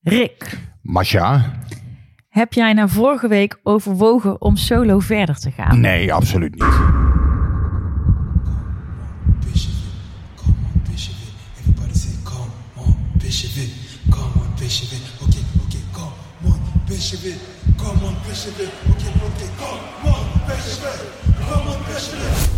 Rick, Masha? heb jij na vorige week overwogen om solo verder te gaan? Nee, absoluut niet. Come on, come on,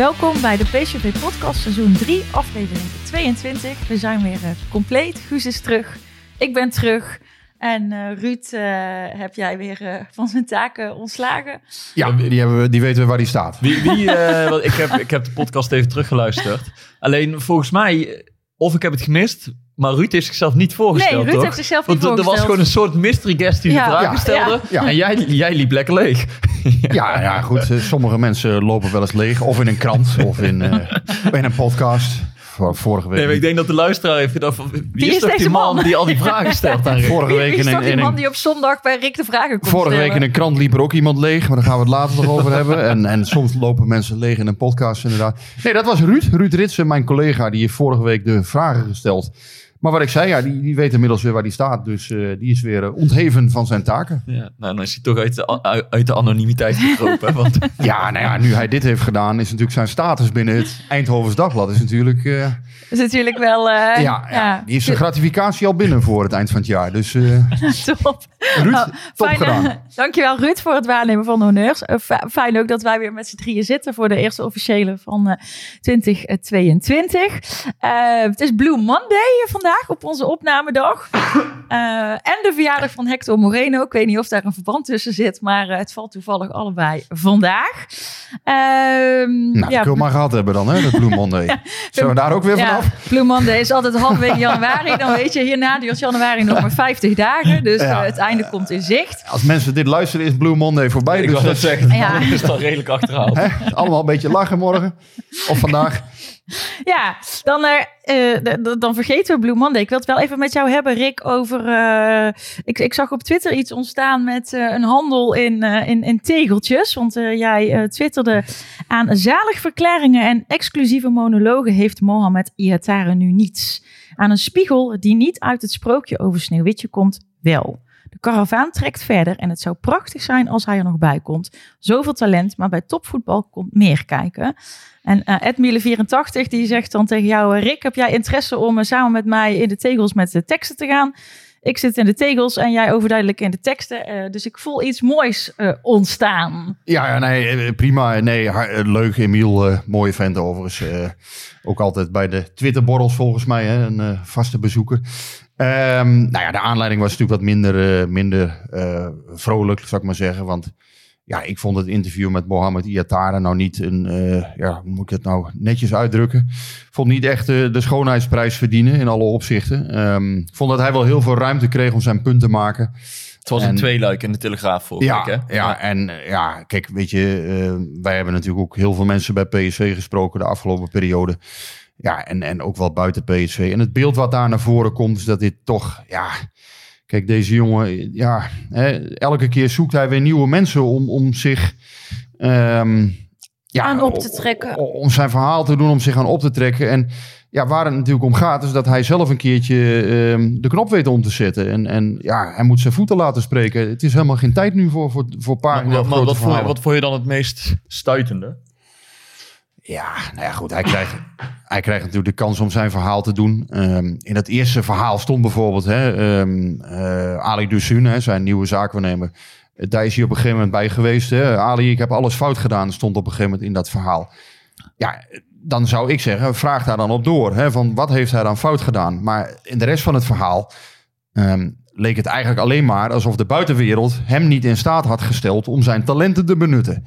Welkom bij de PCV Podcast seizoen 3, aflevering 22. We zijn weer eh, compleet. Guus is terug. Ik ben terug. En eh, Ruud, eh, heb jij weer eh, van zijn taken ontslagen? Ja, die, hebben we, die weten we waar die staat. Wie, wie, eh, want ik, heb, ik heb de podcast even teruggeluisterd. Alleen volgens mij, of ik heb het gemist, maar Ruud heeft zichzelf niet voorgesteld. Nee, Ruud toch? heeft zichzelf Want niet er- er was voorgesteld. gewoon een soort mystery guest die Ja, de vragen ja, stelde. ja. En jij, jij liep lekker leeg. Ja, ja, goed. Sommige mensen lopen wel eens leeg. Of in een krant, of in, eh, in een podcast. Vor- Vorige week. Nee, maar ik denk dat de luisteraar heeft gedacht van, wie, Wie is, is toch deze die man, man? die al die vragen stelt aan Rick? Vorige Wie week is in toch een, die man die op zondag bij Rick de vragen komt vorige week in een krant liep er ook iemand leeg. Maar daar gaan we het later nog over hebben. En, en soms lopen mensen leeg in een podcast inderdaad. Nee, dat was Ruud. Ruud Ritsen, mijn collega. Die heeft vorige week de vragen gesteld. Maar wat ik zei, ja, die, die weet inmiddels weer waar die staat. Dus eh, die is weer eh, ontheven van zijn taken. Ja, nou, dan is hij toch uit de, uit, uit de anonimiteit gekropen. Want Ja, nou ja, nu hij dit heeft gedaan, is natuurlijk zijn status binnen het Eindhovens Dagblad is natuurlijk... eh, is natuurlijk wel... eh, ja, ja, die heeft zijn gratificatie al binnen voor het eind van het jaar. Dus eh, Top. Ruud, Nou, top fijn, gedaan. dankjewel Ruud voor het waarnemen van de honneurs. Fi- fijn ook dat wij weer met z'n drieën zitten voor de eerste officiële van eh, 2022. Eh, het is Blue Monday vandaag op onze opnamedag. Eh, en de verjaardag van Hector Moreno. Ik weet niet of daar een verband tussen zit, maar eh, het valt toevallig allebei vandaag. Ehm, Nou, dat kun je maar gehad hebben dan, hè, dat Blue Monday. Zullen we daar ook weer ja, vanaf? Blue Monday is altijd halverwege januari. Dan weet je, hierna duurt januari nog maar 50 dagen. Dus Ja. eh, het einde komt in zicht. Als mensen dit luisteren, is Blue Monday voorbij. ik Dus dat zeggen, Ja. dat is dan redelijk achterhaald. allemaal een beetje lachen morgen. Of vandaag. Ja, dan, eh, eh, dan vergeten we Blue. Ik wil het wel even met jou hebben, Rick, over... eh, ik, ik zag op Twitter iets ontstaan met een handel in, in, in tegeltjes. Want jij twitterde aan zaligverklaringen en exclusieve monologen heeft Mohammed Ihatare nu niets. Aan een spiegel die niet uit het sprookje over Sneeuwwitje komt, wel. De karavaan trekt verder en het zou prachtig zijn als hij er nog bij komt. Zoveel talent, maar bij topvoetbal komt meer kijken. En uh, Edmiele84 die zegt dan tegen jou... eh, Rick, heb jij interesse om eh, samen met mij in de tegels met de teksten te gaan? Ik zit in de tegels en jij overduidelijk in de teksten. eh, dus ik voel iets moois ontstaan. Ja, nee, prima. Nee, leuk, Emiel. mooie vent overigens. ook altijd bij de Twitterborrels volgens mij, hè, een vaste bezoeker. Ehm, nou ja, de aanleiding was natuurlijk wat minder, eh, minder eh, vrolijk, zou ik maar zeggen. Want ja, ik vond het interview met Mohammed Iatare nou niet een, eh, ja, hoe moet ik het nou netjes uitdrukken? Vond niet echt de schoonheidsprijs verdienen in alle opzichten. Ehm, Ik vond dat hij wel heel veel ruimte kreeg om zijn punt te maken. Het was En- een tweeluik in de Telegraaf vorige Ja, week, hè? ja, en ja, kijk, weet je, wij hebben natuurlijk ook heel veel mensen bij PSV gesproken de afgelopen periode. Ja, en, en ook wel buiten PSV. En het beeld wat daar naar voren komt, is dat dit toch, ja, kijk, deze jongen, ja, hè, elke keer zoekt hij weer nieuwe mensen om, om zich, ehm, ja, Aan op te trekken. Om zijn verhaal te doen, om zich aan op te trekken. En ja, waar het natuurlijk om gaat, is dat hij zelf een keertje ehm, de knop weet om te zetten. En, en ja, hij moet zijn voeten laten spreken. Het is helemaal geen tijd nu voor, voor, voor Maar, pagina maar- maar wat, vond, je- verhalen. wat vond je dan het meest stuitende? Ja, nou ja, goed. Hij krijgt, hij krijgt natuurlijk de kans om zijn verhaal te doen. Ehm, in het eerste verhaal stond bijvoorbeeld hè, ehm, eh, Ali Dusun, hè, zijn nieuwe zaakwaarnemer. Daar is hij op een gegeven moment bij geweest. Hè. Ali, ik heb alles fout gedaan, stond op een gegeven moment in dat verhaal. Ja, dan zou ik zeggen, vraag daar dan op door. Hè, van wat heeft hij dan fout gedaan? Maar in de rest van het verhaal ehm, leek het eigenlijk alleen maar alsof de buitenwereld hem niet in staat had gesteld om zijn talenten te benutten.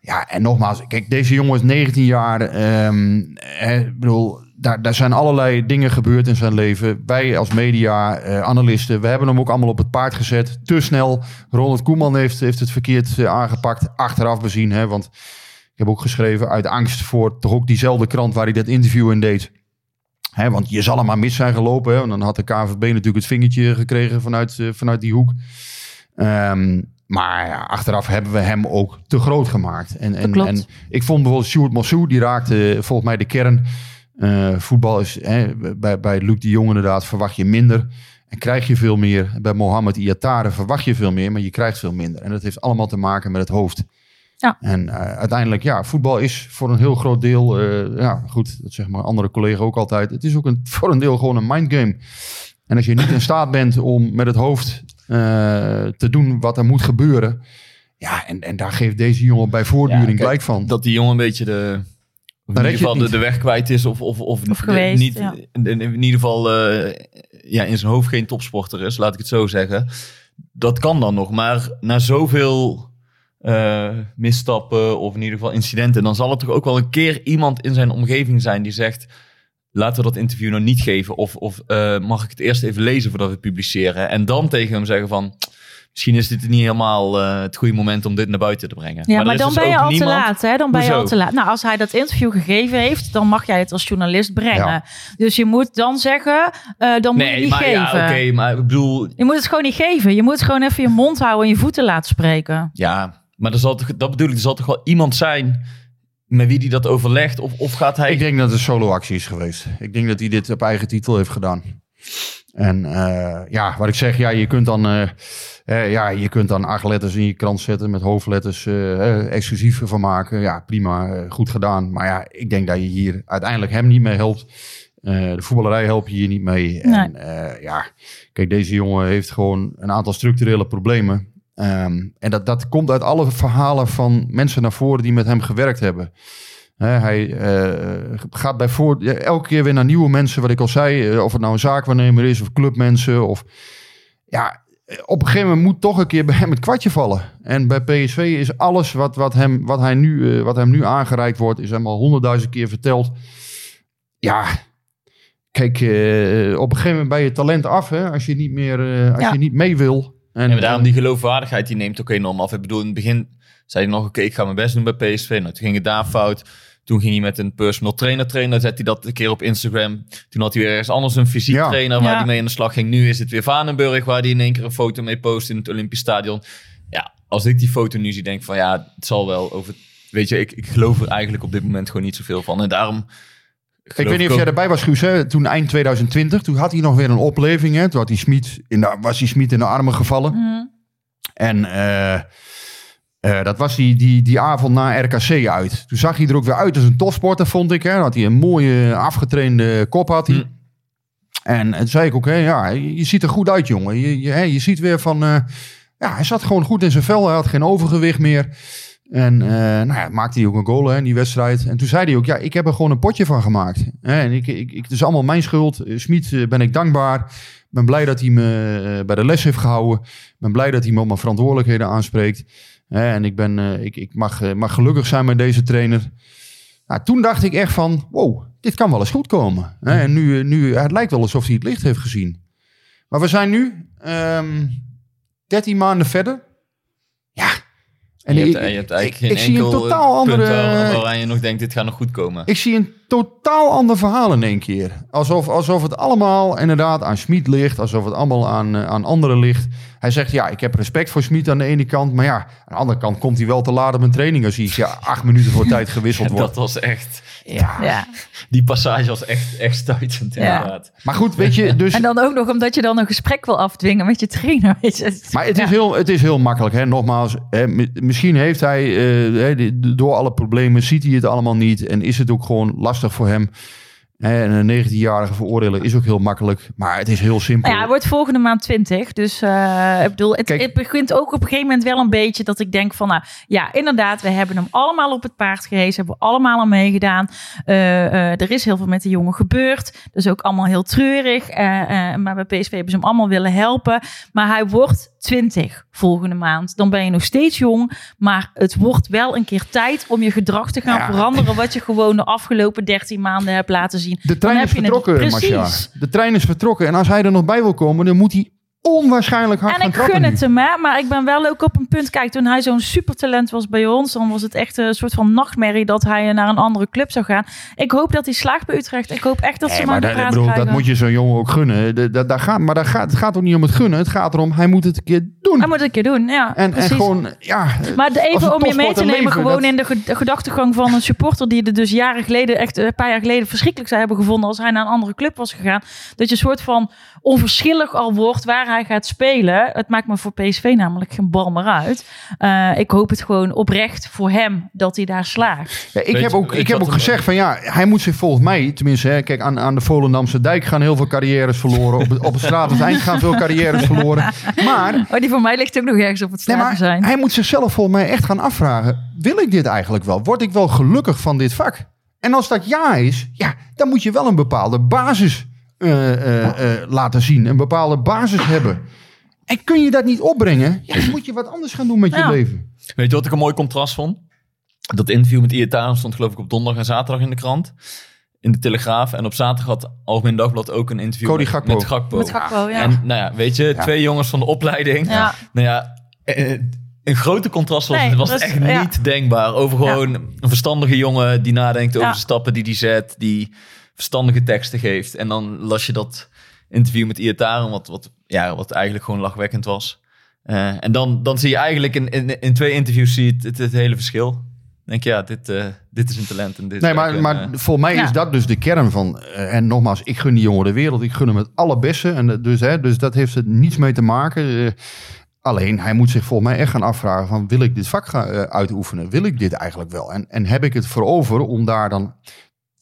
Ja, en nogmaals, kijk, deze jongen is 19 jaar. eh, ik bedoel, daar, daar zijn allerlei dingen gebeurd in zijn leven. Wij als media, eh, analisten, we hebben hem ook allemaal op het paard gezet. Te snel. Ronald Koeman heeft, heeft het verkeerd eh, aangepakt. Achteraf bezien, hè, want ik heb ook geschreven uit angst voor toch ook diezelfde krant waar hij dat interview in deed. Hè, want je zal hem maar mis zijn gelopen. Hè, want dan had de KVB natuurlijk het vingertje gekregen vanuit, eh, vanuit die hoek. Ehm, maar ja, achteraf hebben we hem ook te groot gemaakt. En, en, en ik vond bijvoorbeeld Stuart Mossou, die raakte volgens mij de kern. Eh, voetbal is, hè, bij, bij Luc de Jong inderdaad, verwacht je minder. En krijg je veel meer. Bij Mohamed Iatare verwacht je veel meer, maar je krijgt veel minder. En dat heeft allemaal te maken met het hoofd. Ja. En eh, uiteindelijk, ja, voetbal is voor een heel groot deel, eh, ja, goed, dat zeg maar andere collega ook altijd. Het is ook een, voor een deel gewoon een mindgame. En als je niet in staat bent om met het hoofd te doen wat er moet gebeuren. Ja, en, en daar geeft deze jongen bij voortduring Ja, blijk van. Dat die jongen een beetje de... in ieder geval de, weg kwijt is. Of, of, of, Of de- geweest, niet, ja. in, in ieder geval eh, ja, in zijn hoofd geen topsporter is. Laat ik het zo zeggen. Dat kan dan nog. Maar na zoveel eh, misstappen of in ieder geval incidenten. Dan zal er toch ook wel een keer iemand in zijn omgeving zijn die zegt... Laten we dat interview nou niet geven. Of, of eh, mag ik het eerst even lezen voordat we het publiceren? En dan tegen hem zeggen van... Misschien is dit niet helemaal eh, het goede moment om dit naar buiten te brengen. Ja, maar, dan dus ben je ook al niemand- te laat. Hè? Dan ben je al te laat. Nou, als hij dat interview gegeven heeft, dan mag jij het als journalist brengen. Ja. Dus je moet dan zeggen, eh, dan moet je Nee, niet maar geven. ja, oké, maar ik bedoel, Je moet het gewoon niet geven. Je moet gewoon even je mond houden en je voeten laten spreken. ja, maar er zal toch, dat bedoel ik, er zal toch wel iemand zijn met wie die dat overlegt? Of, of gaat hij... Ik denk dat het een solo-actie is geweest. Ik denk dat hij dit op eigen titel heeft gedaan. En eh, ja, wat ik zeg, ja, je kunt dan, eh, eh, ja, je kunt dan acht letters in je krant zetten met hoofdletters exclusief van maken. Ja, prima, goed gedaan. Maar ja, ik denk dat je hier uiteindelijk hem niet mee helpt. Eh, de voetballerij help je hier niet mee. En eh, ja, kijk, deze jongen heeft gewoon een aantal structurele problemen. Ehm, en dat, dat komt uit alle verhalen van mensen naar voren die met hem gewerkt hebben. Hij eh, gaat bij voor, ja, elke keer weer naar nieuwe mensen, wat ik al zei. eh, of het nou een zaakwaarnemer is of clubmensen. Of, ja, op een gegeven moment moet toch een keer bij hem het kwartje vallen. En bij PSV is alles wat, wat, hem, wat, hij nu, eh, wat hem nu aangereikt wordt, is hem al honderdduizend keer verteld. Ja, kijk, op een gegeven moment ben je talent af. Hè, als je niet meer, als Ja. je niet mee wil. En, daarom die geloofwaardigheid, die neemt ook enorm af. Ik bedoel, in het begin zei hij nog, oké, ik ga mijn best doen bij PSV. Nou, toen ging het daar fout. Toen ging hij met een personal trainer trainen. Zette hij dat een keer op Instagram. Toen had hij weer ergens anders een fysiek Ja. trainer waar Ja. hij mee aan de slag ging. Nu is het weer Vanenburg, waar hij in één keer een foto mee post in het Olympisch Stadion. Ja, als ik die foto nu zie, denk ik van ja, het zal wel over... Weet je, ik, ik geloof er eigenlijk op dit moment gewoon niet zoveel van. En daarom... Ik weet niet of jij erbij was, Guus. Hè? Toen eind 2020, toen had hij nog weer een opleving. Hè? Toen had hij Smit in de, was hij Smit in de armen gevallen. Mhm. En eh, eh, dat was die, die, die avond na RKC uit. Toen zag hij er ook weer uit als een topsporter, vond ik. Hè? Had hij een mooie afgetrainde kop. Had hij. Hm. En toen zei ik ook, hè, ja, je, ziet er goed uit, jongen. Je, je, hè, je ziet weer van... eh, ja, hij zat gewoon goed in zijn vel. Hij had geen overgewicht meer. En eh, nou ja, maakte hij ook een goal hè, in die wedstrijd. En toen zei hij ook, ja, ik heb er gewoon een potje van gemaakt. En ik, ik, ik, het is allemaal mijn schuld. Eh, Smit eh, ben ik dankbaar. Ben blij dat hij me bij de les heeft gehouden. Ben blij dat hij me op mijn verantwoordelijkheden aanspreekt. En ik, ben, ik, ik mag, mag gelukkig zijn met deze trainer. Nou, toen dacht ik echt van, wow, dit kan wel eens goed komen. En nu, nu, het lijkt wel alsof hij het licht heeft gezien. Maar we zijn nu ehm 13 maanden verder. Ja. En je, ik- hebt, je hebt eigenlijk ik- geen ik zie een enkel totaal eh, andere- punt waar- je nog denkt, dit gaat nog goed komen. Ik zie een totaal ander verhaal in één keer. Alsof, alsof het allemaal inderdaad aan Smit ligt. Alsof het allemaal aan, eh, aan anderen ligt. Hij zegt, ja, ik heb respect voor Smit aan de ene kant. Maar ja, aan de andere kant komt hij wel te laat op een training... als hij ja, acht minuten voor tijd gewisseld wordt. dat was echt... Ja. Ja. Die passage was echt, echt stuitend, Ja. inderdaad. Maar goed, weet je, dus... En dan ook nog omdat je dan een gesprek wil afdwingen met je trainer. Weet je. Maar het is, Ja. heel, het is heel makkelijk. Hè? Nogmaals, hè? mi- misschien heeft hij, eh, hè, die- door alle problemen, ziet hij het allemaal niet. En is het ook gewoon lastig voor hem. En een 19-jarige veroordelen is ook heel makkelijk. Maar het is heel simpel. Nou ja, hij wordt volgende maand 20. Dus eh, ik bedoel, het, Kijk. het begint ook op een gegeven moment wel een beetje dat ik denk van, nou ja, inderdaad, we hebben hem allemaal op het paard gehezen, hebben we allemaal aan meegedaan. Eh, eh, er is heel veel met de jongen gebeurd. Dat is ook allemaal heel treurig. Maar bij PSV hebben ze hem allemaal willen helpen. Maar hij wordt 20 volgende maand. Dan ben je nog steeds jong, maar het wordt wel een keer tijd om je gedrag te gaan Ja. veranderen, wat je gewoon de afgelopen 13 maanden hebt laten zien. De trein Dan is vertrokken. Marcia. De trein is vertrokken. En als hij er nog bij wil komen, dan moet hij onwaarschijnlijk hard En gaan ik gun het hem, hè. Maar ik ben wel ook op een punt. Kijk, toen hij zo'n supertalent was bij ons, dan was het echt een soort van nachtmerrie dat hij naar een andere club zou gaan. Ik hoop dat hij slaagt bij Utrecht. Ik hoop echt dat ze Nee, hem aan maar de dat, praat bedoel, krijgen. dat moet je zo'n jongen ook gunnen. De- daar gaat, maar daar gaat, het gaat ook niet om het gunnen. Het gaat erom, hij moet het een keer doen. Hij moet het een keer doen, ja. en, en gewoon, ja... Maar even om je mee te nemen, leven, gewoon dat- in de ge- gedachtegang van een supporter die er dus jaren geleden, echt een paar jaar geleden, verschrikkelijk zou hebben gevonden als hij naar een andere club was gegaan. Dat je een soort van onverschillig al wordt waar hij gaat spelen. Het maakt me voor PSV namelijk geen bal meer uit. Eh, ik hoop het gewoon oprecht voor hem dat hij daar slaagt. Ja, ik Weet heb ook, ik heb ook gezegd van ja, hij moet zich volgens mij, tenminste, hè, kijk, aan, aan de Volendamse dijk gaan heel veel carrières verloren. Op, het- op het straat eind gaan veel carrières verloren. Maar, Oh, die voor mij ligt ook nog ergens op het nee, straat zijn. hij moet zichzelf volgens mij echt gaan afvragen: wil ik dit eigenlijk wel? Word ik wel gelukkig van dit vak? En als dat ja is, ja, dan moet je wel een bepaalde basis laten zien, een bepaalde basis hebben. En kun je dat niet opbrengen, ja, dan moet je wat anders gaan doen met je Ja. leven. Weet je wat ik een mooi contrast vond? Dat interview met Ietaren stond geloof ik op donderdag en zaterdag in de krant. In de Telegraaf. En op zaterdag had Algemeen Dagblad ook een interview Cody met, Gakpo. met Gakpo. Met Gakpo, ja. En nou ja, weet je, twee jongens van de opleiding. Ja. Nou ja, eh, een grote contrast was, Nee, het was echt ja. niet denkbaar. Over gewoon een verstandige jongen die nadenkt over Ja. de stappen die hij zet. Die verstandige teksten geeft. En dan las je dat interview met Ietaren, wat, wat, ja, wat eigenlijk gewoon lachwekkend was. Eh, en dan, dan zie je eigenlijk in, in, in twee interviews zie je het, het, het hele verschil. Denk je, ja, dit, eh, dit is een talent. En dit Nee, maar, maar eh, voor mij Ja. is dat dus de kern van. en nogmaals, ik gun die jongen de wereld. Ik gun hem het allerbeste. En dat- dus, hè, dus dat heeft er niets mee te maken. Alleen, hij moet zich volgens mij echt gaan afvragen: van, wil ik dit vak gaan uitoefenen? Wil ik dit eigenlijk wel? En, en heb ik het voor over om daar dan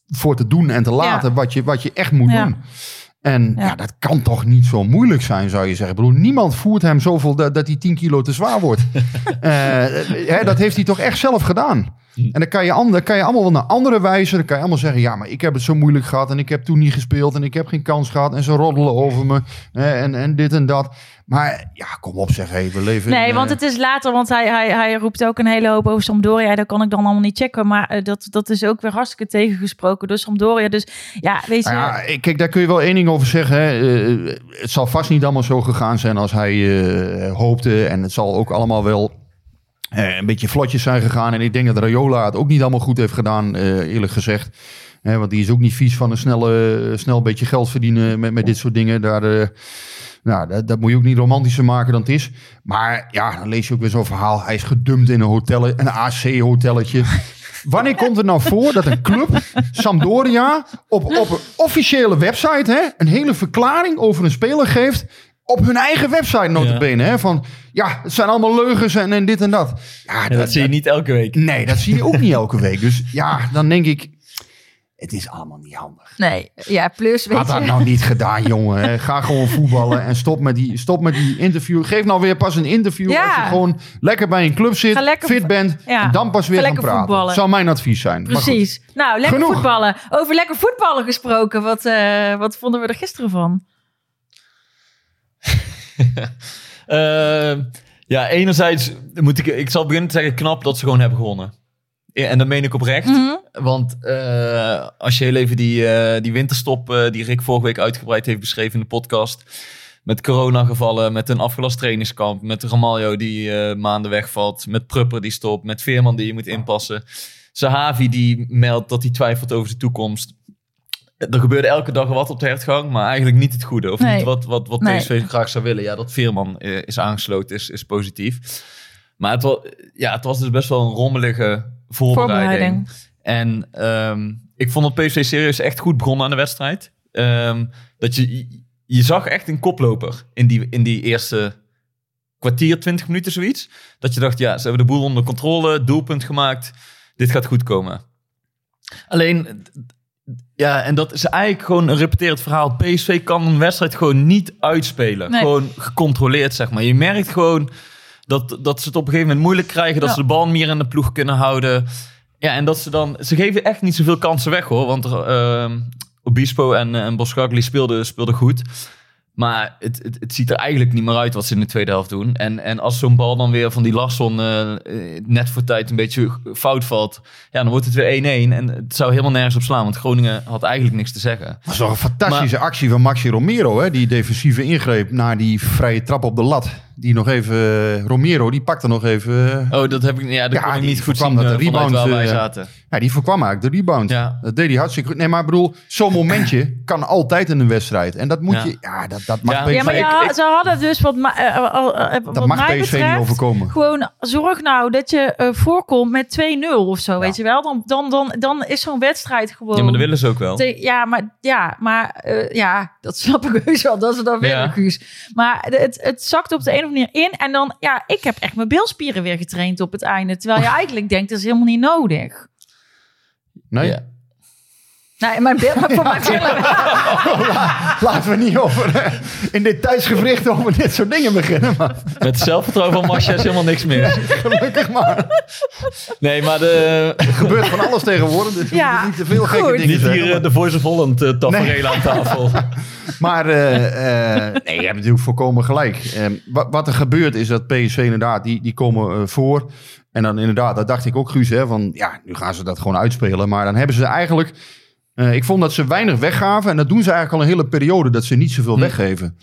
voor te doen en te laten wat, je, wat je echt moet doen? En ja. Ja. dat kan toch niet zo moeilijk zijn, zou je zeggen. Ik bedoel, niemand voert hem zoveel dat, dat hij 10 kilo te zwaar wordt. Eh, hè, dat heeft hij toch echt zelf gedaan. En dan kan, je, an- dan kan je allemaal wel naar andere wijzen. Dan kan je allemaal zeggen, ja, maar ik heb het zo moeilijk gehad. En ik heb toen niet gespeeld. En ik heb geen kans gehad. En ze roddelen over me. hè, en, en dit en dat. Maar ja, kom op zeg. We leven Nee, in, want eh, het is later, want hij, hij, hij roept ook een hele hoop over Sampdoria. Dat kan ik dan allemaal niet checken, maar eh, dat, dat is ook weer hartstikke tegengesproken door Sampdoria. Dus ja, weet je... Nou ja, ik- kijk, daar kun je wel één ding over zeggen. Hè. Eh, het zal vast niet allemaal zo gegaan zijn als hij hoopte. En het zal ook allemaal wel een beetje vlotjes zijn gegaan. En ik denk dat Rayola het ook niet allemaal goed heeft gedaan, eerlijk gezegd. Want die is ook niet vies van een snelle, snel beetje geld verdienen met, met dit soort dingen. Daar, nou, dat, dat moet je ook niet romantischer maken dan het is. Maar ja, dan lees je ook weer zo'n verhaal. Hij is gedumpt in een hotel, een AC-hotelletje. Wanneer komt het nou voor dat een club, Sampdoria, op, op een officiële website hè, een hele verklaring over een speler geeft op hun eigen website notabene. Hè, van, ja, het zijn allemaal leugens en, en dit en dat. Ja, ja, dat zie je niet elke week. Nee, dat zie je ook niet elke week. Dus ja, dan denk ik, het is allemaal niet handig. Nee, ja, plus weet Had dat je... nou niet gedaan, jongen. Ga gewoon voetballen en stop met, die, stop met die interview. Geef nou weer pas een interview Ja. als je gewoon lekker bij een club zit, fit bent. Ja. En dan pas weer Ga gaan lekker praten. voetballen. Zou mijn advies zijn. Precies. Nou, lekker Genoeg. voetballen. Over lekker voetballen gesproken. Wat, eh, wat vonden we er gisteren van? Eh, ja, enerzijds moet ik, ik zal beginnen te zeggen, knap dat ze gewoon hebben gewonnen. En dat meen ik oprecht. Mhm. Want eh, als je heel even die, eh, die winterstop, eh, die Rick vorige week uitgebreid heeft beschreven in de podcast. Met coronagevallen, met een afgelast trainingskamp, met Ramaljo die maanden wegvalt, met Prupper die stopt, met Veerman die je moet inpassen. Sahavi die meldt dat hij twijfelt over de toekomst. Er gebeurde elke dag wat op de hertgang, maar eigenlijk niet het goede. Of Nee. niet wat, wat, wat Nee. PSV graag zou willen. Ja, dat Veerman is aangesloten is, is positief. Maar het was, ja, het was dus best wel een rommelige voorbereiding. Voorbereiding. En ehm, ik vond dat PSV serieus echt goed begonnen aan de wedstrijd. Ehm, dat je, je zag echt een koploper in die, in die eerste kwartier, 20 minuten zoiets. Dat je dacht, ja, ze hebben de boel onder controle, doelpunt gemaakt. Dit gaat goed komen. Alleen, ja, en dat is eigenlijk gewoon een repeterend verhaal. PSV kan een wedstrijd gewoon niet uitspelen. Nee. Gewoon gecontroleerd, zeg maar. Je merkt gewoon dat, dat ze het op een gegeven moment moeilijk krijgen. Dat Ja. ze de bal meer in de ploeg kunnen houden. Ja, en dat ze dan... Ze geven echt niet zoveel kansen weg, hoor. Want eh, Obispo en, eh, en speelden, speelden goed. Maar het, het, het ziet er eigenlijk niet meer uit wat ze in de tweede helft doen. En, en als zo'n bal dan weer van die Larsson eh, net voor tijd een beetje fout valt... Ja, dan wordt het weer 1-1. En het zou helemaal nergens op slaan. Want Groningen had eigenlijk niks te zeggen. Dat was toch een fantastische actie van Maxi Romero, hè? die defensieve ingreep naar die vrije trap op de lat. Die nog even, Romero, die pakte nog even. eh, Oh, dat heb ik, ja, dat Ja, kon ik die niet goed voorkwam zien dat eh, de rebound, waar wij eh, zaten. Ja, die voorkwam eigenlijk de rebound. Ja. Dat deed hij hartstikke goed. Nee, maar ik bedoel, zo'n momentje kan altijd in een wedstrijd. En dat moet Ja. je, ja, dat, dat mag Ja. PSV, Ja, maar ja, ik- ze hadden dus wat, ma- wat dat mag mij PSV betreft, niet overkomen. Gewoon zorg nou dat je voorkomt met 2-0 of zo, weet je wel. Dan, dan, dan, dan is zo'n wedstrijd gewoon... Ja, maar dat willen ze ook wel. Te- Ja, maar, ja, maar ja, dat snap ik heus wel, dat ze dat willen. Guus. Maar het, het zakt op de een of manier in. En dan, ja, ik heb echt mijn bilspieren weer getraind op het einde. Terwijl je eigenlijk denkt, dat is helemaal niet nodig. Nee? Ja. Nee, mijn bil, voor mijn billen. Laten we niet over eh, in dit tijdsgevricht over dit soort dingen beginnen. Maar Met het zelfvertrouwen van Masja is helemaal niks meer. gelukkig maar. Nee, maar de, Er gebeurt van alles tegenwoordig. Dus Ja, niet te veel gekke dingen niet zeggen. hier eh, de Voice of Holland uh, tafereel aan tafel. Maar eh, eh, nee, je hebt natuurlijk volkomen gelijk. Eh, wat, wat er gebeurt is dat PSV inderdaad, die, die komen eh, voor. En dan inderdaad, dat dacht ik ook Guus, hè, van ja, nu gaan ze dat gewoon uitspelen. Maar dan hebben ze eigenlijk, eh, ik vond dat ze weinig weggaven. En dat doen ze eigenlijk al een hele periode, dat ze niet zoveel Hm. weggeven.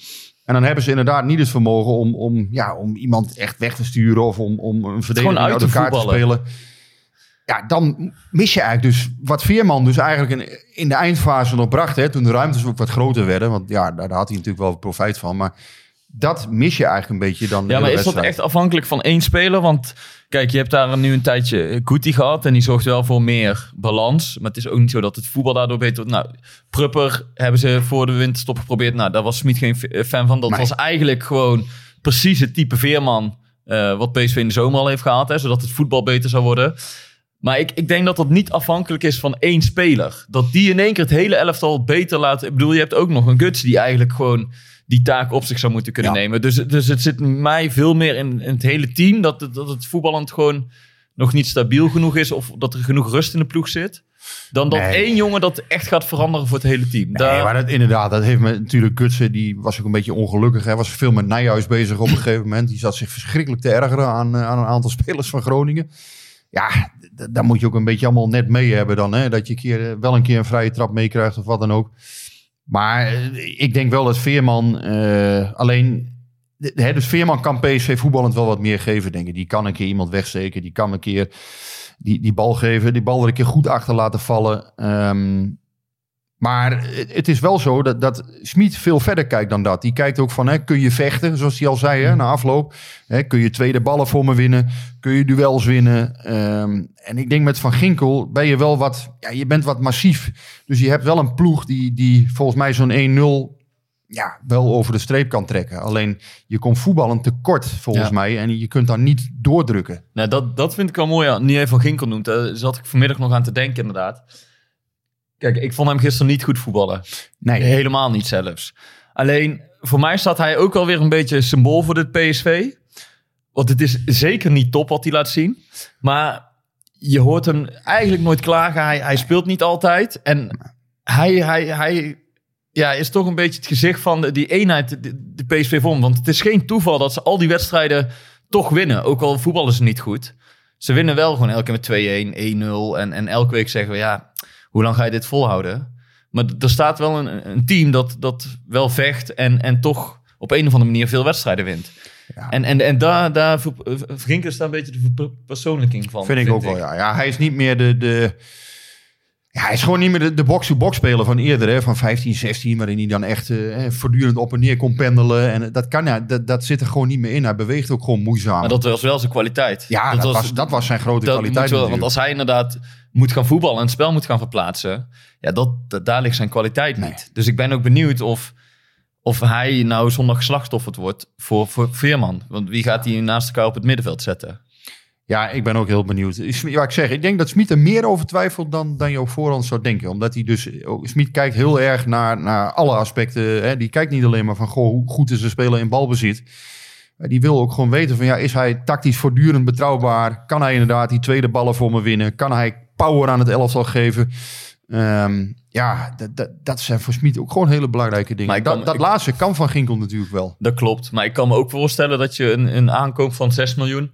En dan hebben ze inderdaad niet het vermogen om, om, ja, om iemand echt weg te sturen of om, om een verdediging uit te elkaar te voetballen. spelen. Ja, dan mis je eigenlijk dus wat Veerman dus eigenlijk in, in de eindfase nog bracht. Hè, toen de ruimtes ook wat groter werden. Want ja, daar, daar had hij natuurlijk wel profijt van. Maar dat mis je eigenlijk een beetje dan. Ja, maar is dat echt afhankelijk van één speler? Want kijk, je hebt daar nu een tijdje Kuti gehad en die zorgt wel voor meer balans. Maar het is ook niet zo dat het voetbal daardoor beter wordt. Nou, Prupper hebben ze voor de winterstop geprobeerd. Nou, daar was Smit geen f- fan van. Dat Nee. was eigenlijk gewoon precies het type veerman eh, wat PSV in de zomer al heeft gehaald. Hè, zodat het voetbal beter zou worden. Maar ik, ik denk dat dat niet afhankelijk is van één speler. Dat die in één keer het hele elftal beter laat. Ik bedoel, je hebt ook nog een Guts die eigenlijk gewoon die taak op zich zou moeten kunnen Ja. nemen. Dus, dus het zit mij veel meer in, in het hele team. Dat, het- dat het voetballend gewoon nog niet stabiel genoeg is. Of dat er genoeg rust in de ploeg zit. Dan dat Nee. één jongen dat echt gaat veranderen voor het hele team. Nee, Daar- maar dat, inderdaad, dat heeft me natuurlijk Gutsen, die was ook een beetje ongelukkig. Hij was veel met Nijhuis bezig op een gegeven moment. Die zat zich verschrikkelijk te ergeren aan, eh, aan een aantal spelers van Groningen. Ja, daar moet je ook een beetje allemaal net mee hebben dan. Hè? Dat je keer, eh, wel een keer een vrije trap meekrijgt of wat dan ook. Maar eh, ik denk wel dat Veerman eh, alleen... Hè, dus Veerman kan PSV voetballend wel wat meer geven, denk ik. Die kan een keer iemand wegsteken. Die kan een keer die, die bal geven. Die bal er een keer goed achter laten vallen. Ehm, maar het, is wel zo dat, dat Smit veel verder kijkt dan dat. Die kijkt ook van, hè, kun je vechten, zoals hij al zei hè, na afloop. Hè, kun je tweede ballen voor me winnen? Kun je duels winnen? Ehm, en ik denk met Van Ginkel ben je wel wat, ja, je bent wat massief. Dus je hebt wel een ploeg die, die volgens mij zo'n 1-0 ja, wel over de streep kan trekken. Alleen je komt voetballend tekort volgens Ja. mij. En je kunt dan niet doordrukken. Nou, dat, dat vind ik wel mooi. Ja. Nu even van Ginkel noemt. Daar zat ik vanmiddag nog aan te denken, inderdaad. Kijk, ik vond hem gisteren niet goed voetballen. Nee, Helemaal niet zelfs. Alleen, voor mij staat hij ook wel weer een beetje symbool voor dit PSV. Want het is zeker niet top wat hij laat zien. Maar je hoort hem eigenlijk nooit klagen. Hij, hij speelt niet altijd. En hij, hij, hij ja, is toch een beetje het gezicht van die eenheid, de, de PSV vorm. Want het is geen toeval dat ze al die wedstrijden toch winnen. Ook al voetballen ze niet goed. Ze winnen wel gewoon elke keer met 2-1, 1-0. En, en elke week zeggen we, ja, hoe lang ga je dit volhouden? Maar er staat wel een, een team dat, dat wel vecht en, en toch op een of andere manier veel wedstrijden wint. Ja. En, en, en daar, daar ver- eh, is daar een beetje de verpersoonlijking van. vind ik ook wel, ja. ja. Hij is niet meer de... de ja, hij is gewoon niet meer de, de box-to-box speler van eerder, hè, van 15, 16, waarin hij dan echt eh, voortdurend op en neer kon pendelen. En dat, kan, ja, dat, dat zit er gewoon niet meer in. Hij beweegt ook gewoon moeizaam. Maar dat was wel zijn kwaliteit. ja, dat, was, dat was zijn grote dat kwaliteit wel, want als hij inderdaad moet gaan voetballen en het spel moet gaan verplaatsen, ja, dat, dat, daar ligt zijn kwaliteit Nee. niet. Dus ik ben ook benieuwd of, of hij nou zondag slachtofferd wordt voor, voor Veerman. Want wie gaat hij naast elkaar op het middenveld zetten? Ja, ik ben ook heel benieuwd. Ja, ik zeg, ik denk dat Smit er meer over twijfelt dan, dan je op voorhand zou denken. Omdat hij dus, ook- Smit kijkt heel erg naar, naar alle aspecten. Hè. Die kijkt niet alleen maar van, goh, hoe goed is een speler in balbezit. Die wil ook gewoon weten van, ja, is hij tactisch voortdurend betrouwbaar? Kan hij inderdaad die tweede ballen voor me winnen? Kan hij power aan het elftal geven? Ehm, ja, dat, zijn voor Smit ook gewoon hele belangrijke dingen. Maar dat dat ik- laatste kan van Ginkel natuurlijk wel. Dat klopt. Maar ik kan me ook voorstellen dat je een, een aankoop van 6 miljoen...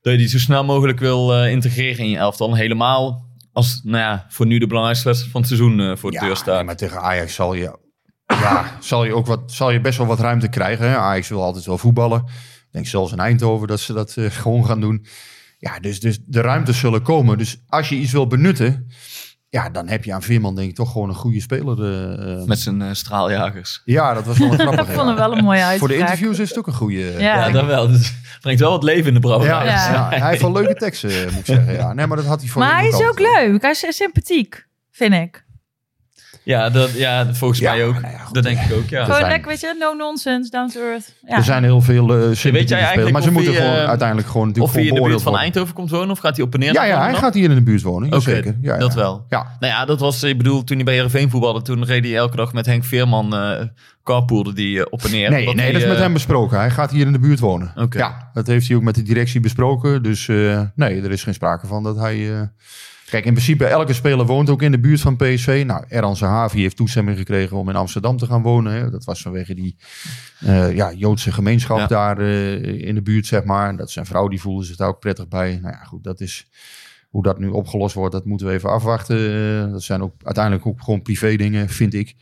dat je die zo snel mogelijk wil eh, integreren in je elftal. Helemaal als, nou ja, voor nu de belangrijkste wedstrijd van het seizoen eh, voor de deur nee, staat. maar tegen Ajax zal je, ja, zal je ook wat, zal je best wel wat ruimte krijgen. Hè? Ajax wil altijd wel voetballen. Ik denk zelfs in Eindhoven dat ze dat eh, gewoon gaan doen. Ja, dus, dus de ruimtes zullen komen. Dus als je iets wil benutten, ja, dan heb je aan Veerman denk ik toch gewoon een goede speler. eh. Met zijn eh, straaljagers. ja, dat was wel een grappige. Ik vond wel een mooie uitspraak. Voor de interviews is het ook een goede. Ja. Ja, dat wel. Dus brengt wel wat leven in de brouwerij. Ja, Ja. ja, hij heeft wel leuke teksten, moet ik zeggen. Ja. Nee, maar dat had hij voor Maar hij is ook leuk. Hij is sympathiek, vind ik. Ja, dat, ja volgens Ja, mij ook. nou ja, goed. dat denk ik ook, ja. Gewoon zijn- lekker, weet je, no nonsense, down to earth. Ja. Er zijn heel veel uh, sympathieke spelers, eigenlijk maar ze moeten hij, gewoon eh, uiteindelijk gewoon Of hij in de buurt van Eindhoven komt wonen, of gaat hij op en neer? Ja, ja, hij gaat hier in de buurt wonen. Zeker. Ja, dat ja. wel. Ja, Nou ja, dat was, ik bedoel, toen hij bij Heerenveen voetbalde, toen reed hij elke dag met Henk Veerman uh, carpoolde die uh, op en neer. Nee, nee hij, dat is met uh, hem besproken. Hij gaat hier in de buurt wonen. Oké. Ja, dat heeft hij ook met de directie besproken. Dus uh, nee, er is geen sprake van dat hij... Kijk, in principe elke speler woont ook in de buurt van PSV. Nou, Eran Zahavi heeft toestemming gekregen om in Amsterdam te gaan wonen. Hè. Dat was vanwege die uh, ja, Joodse gemeenschap ja. daar in de buurt, zeg maar. Dat zijn vrouw, die voelde zich daar ook prettig bij. Nou ja, goed, dat is... Hoe dat nu opgelost wordt, dat moeten we even afwachten. Uh, dat zijn ook uiteindelijk ook gewoon privé dingen, vind ik.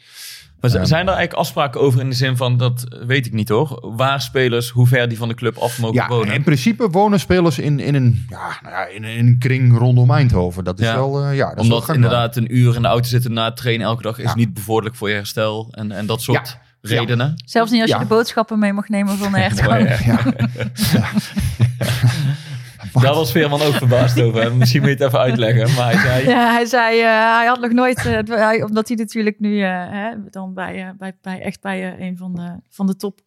Maar zijn er eigenlijk afspraken over in de zin van, dat weet ik niet hoor, waar spelers, hoe ver die van de club af mogen ja, wonen? in principe wonen spelers in, in, een, ja, nou ja, in, in een kring rondom Eindhoven. Dat is Ja. wel, uh, ja, dat is Omdat wel inderdaad een uur in de auto zitten na het trainen elke dag is Ja. niet bevorderlijk voor je herstel en, en dat soort Ja. redenen. Zelfs niet als Ja. je de boodschappen mee mag nemen van de hertgang. Daar was Veerman ook verbaasd over. Misschien moet je het even uitleggen. Maar hij zei, Ja, hij zei, eh, hij had nog nooit, eh, het- hij, omdat hij natuurlijk nu eh, hè, dan bij, bij, bij echt bij een van de, van de top,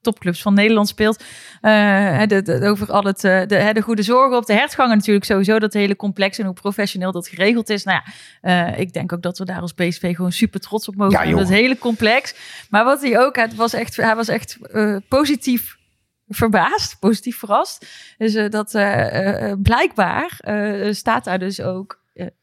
topclubs van Nederland speelt. eh, hè, de, de- over al het, eh, de, hè, de goede zorgen op de hertgangen natuurlijk sowieso, dat hele complex en hoe professioneel dat geregeld is. Nou ja, eh, ik denk ook dat we daar als BSV gewoon super trots op mogen zijn. Dat hele complex. Maar wat hij ook had, was echt, hij was echt eh, positief verbaasd, positief verrast. Dus eh, dat eh, eh, blijkbaar staat daar dus ook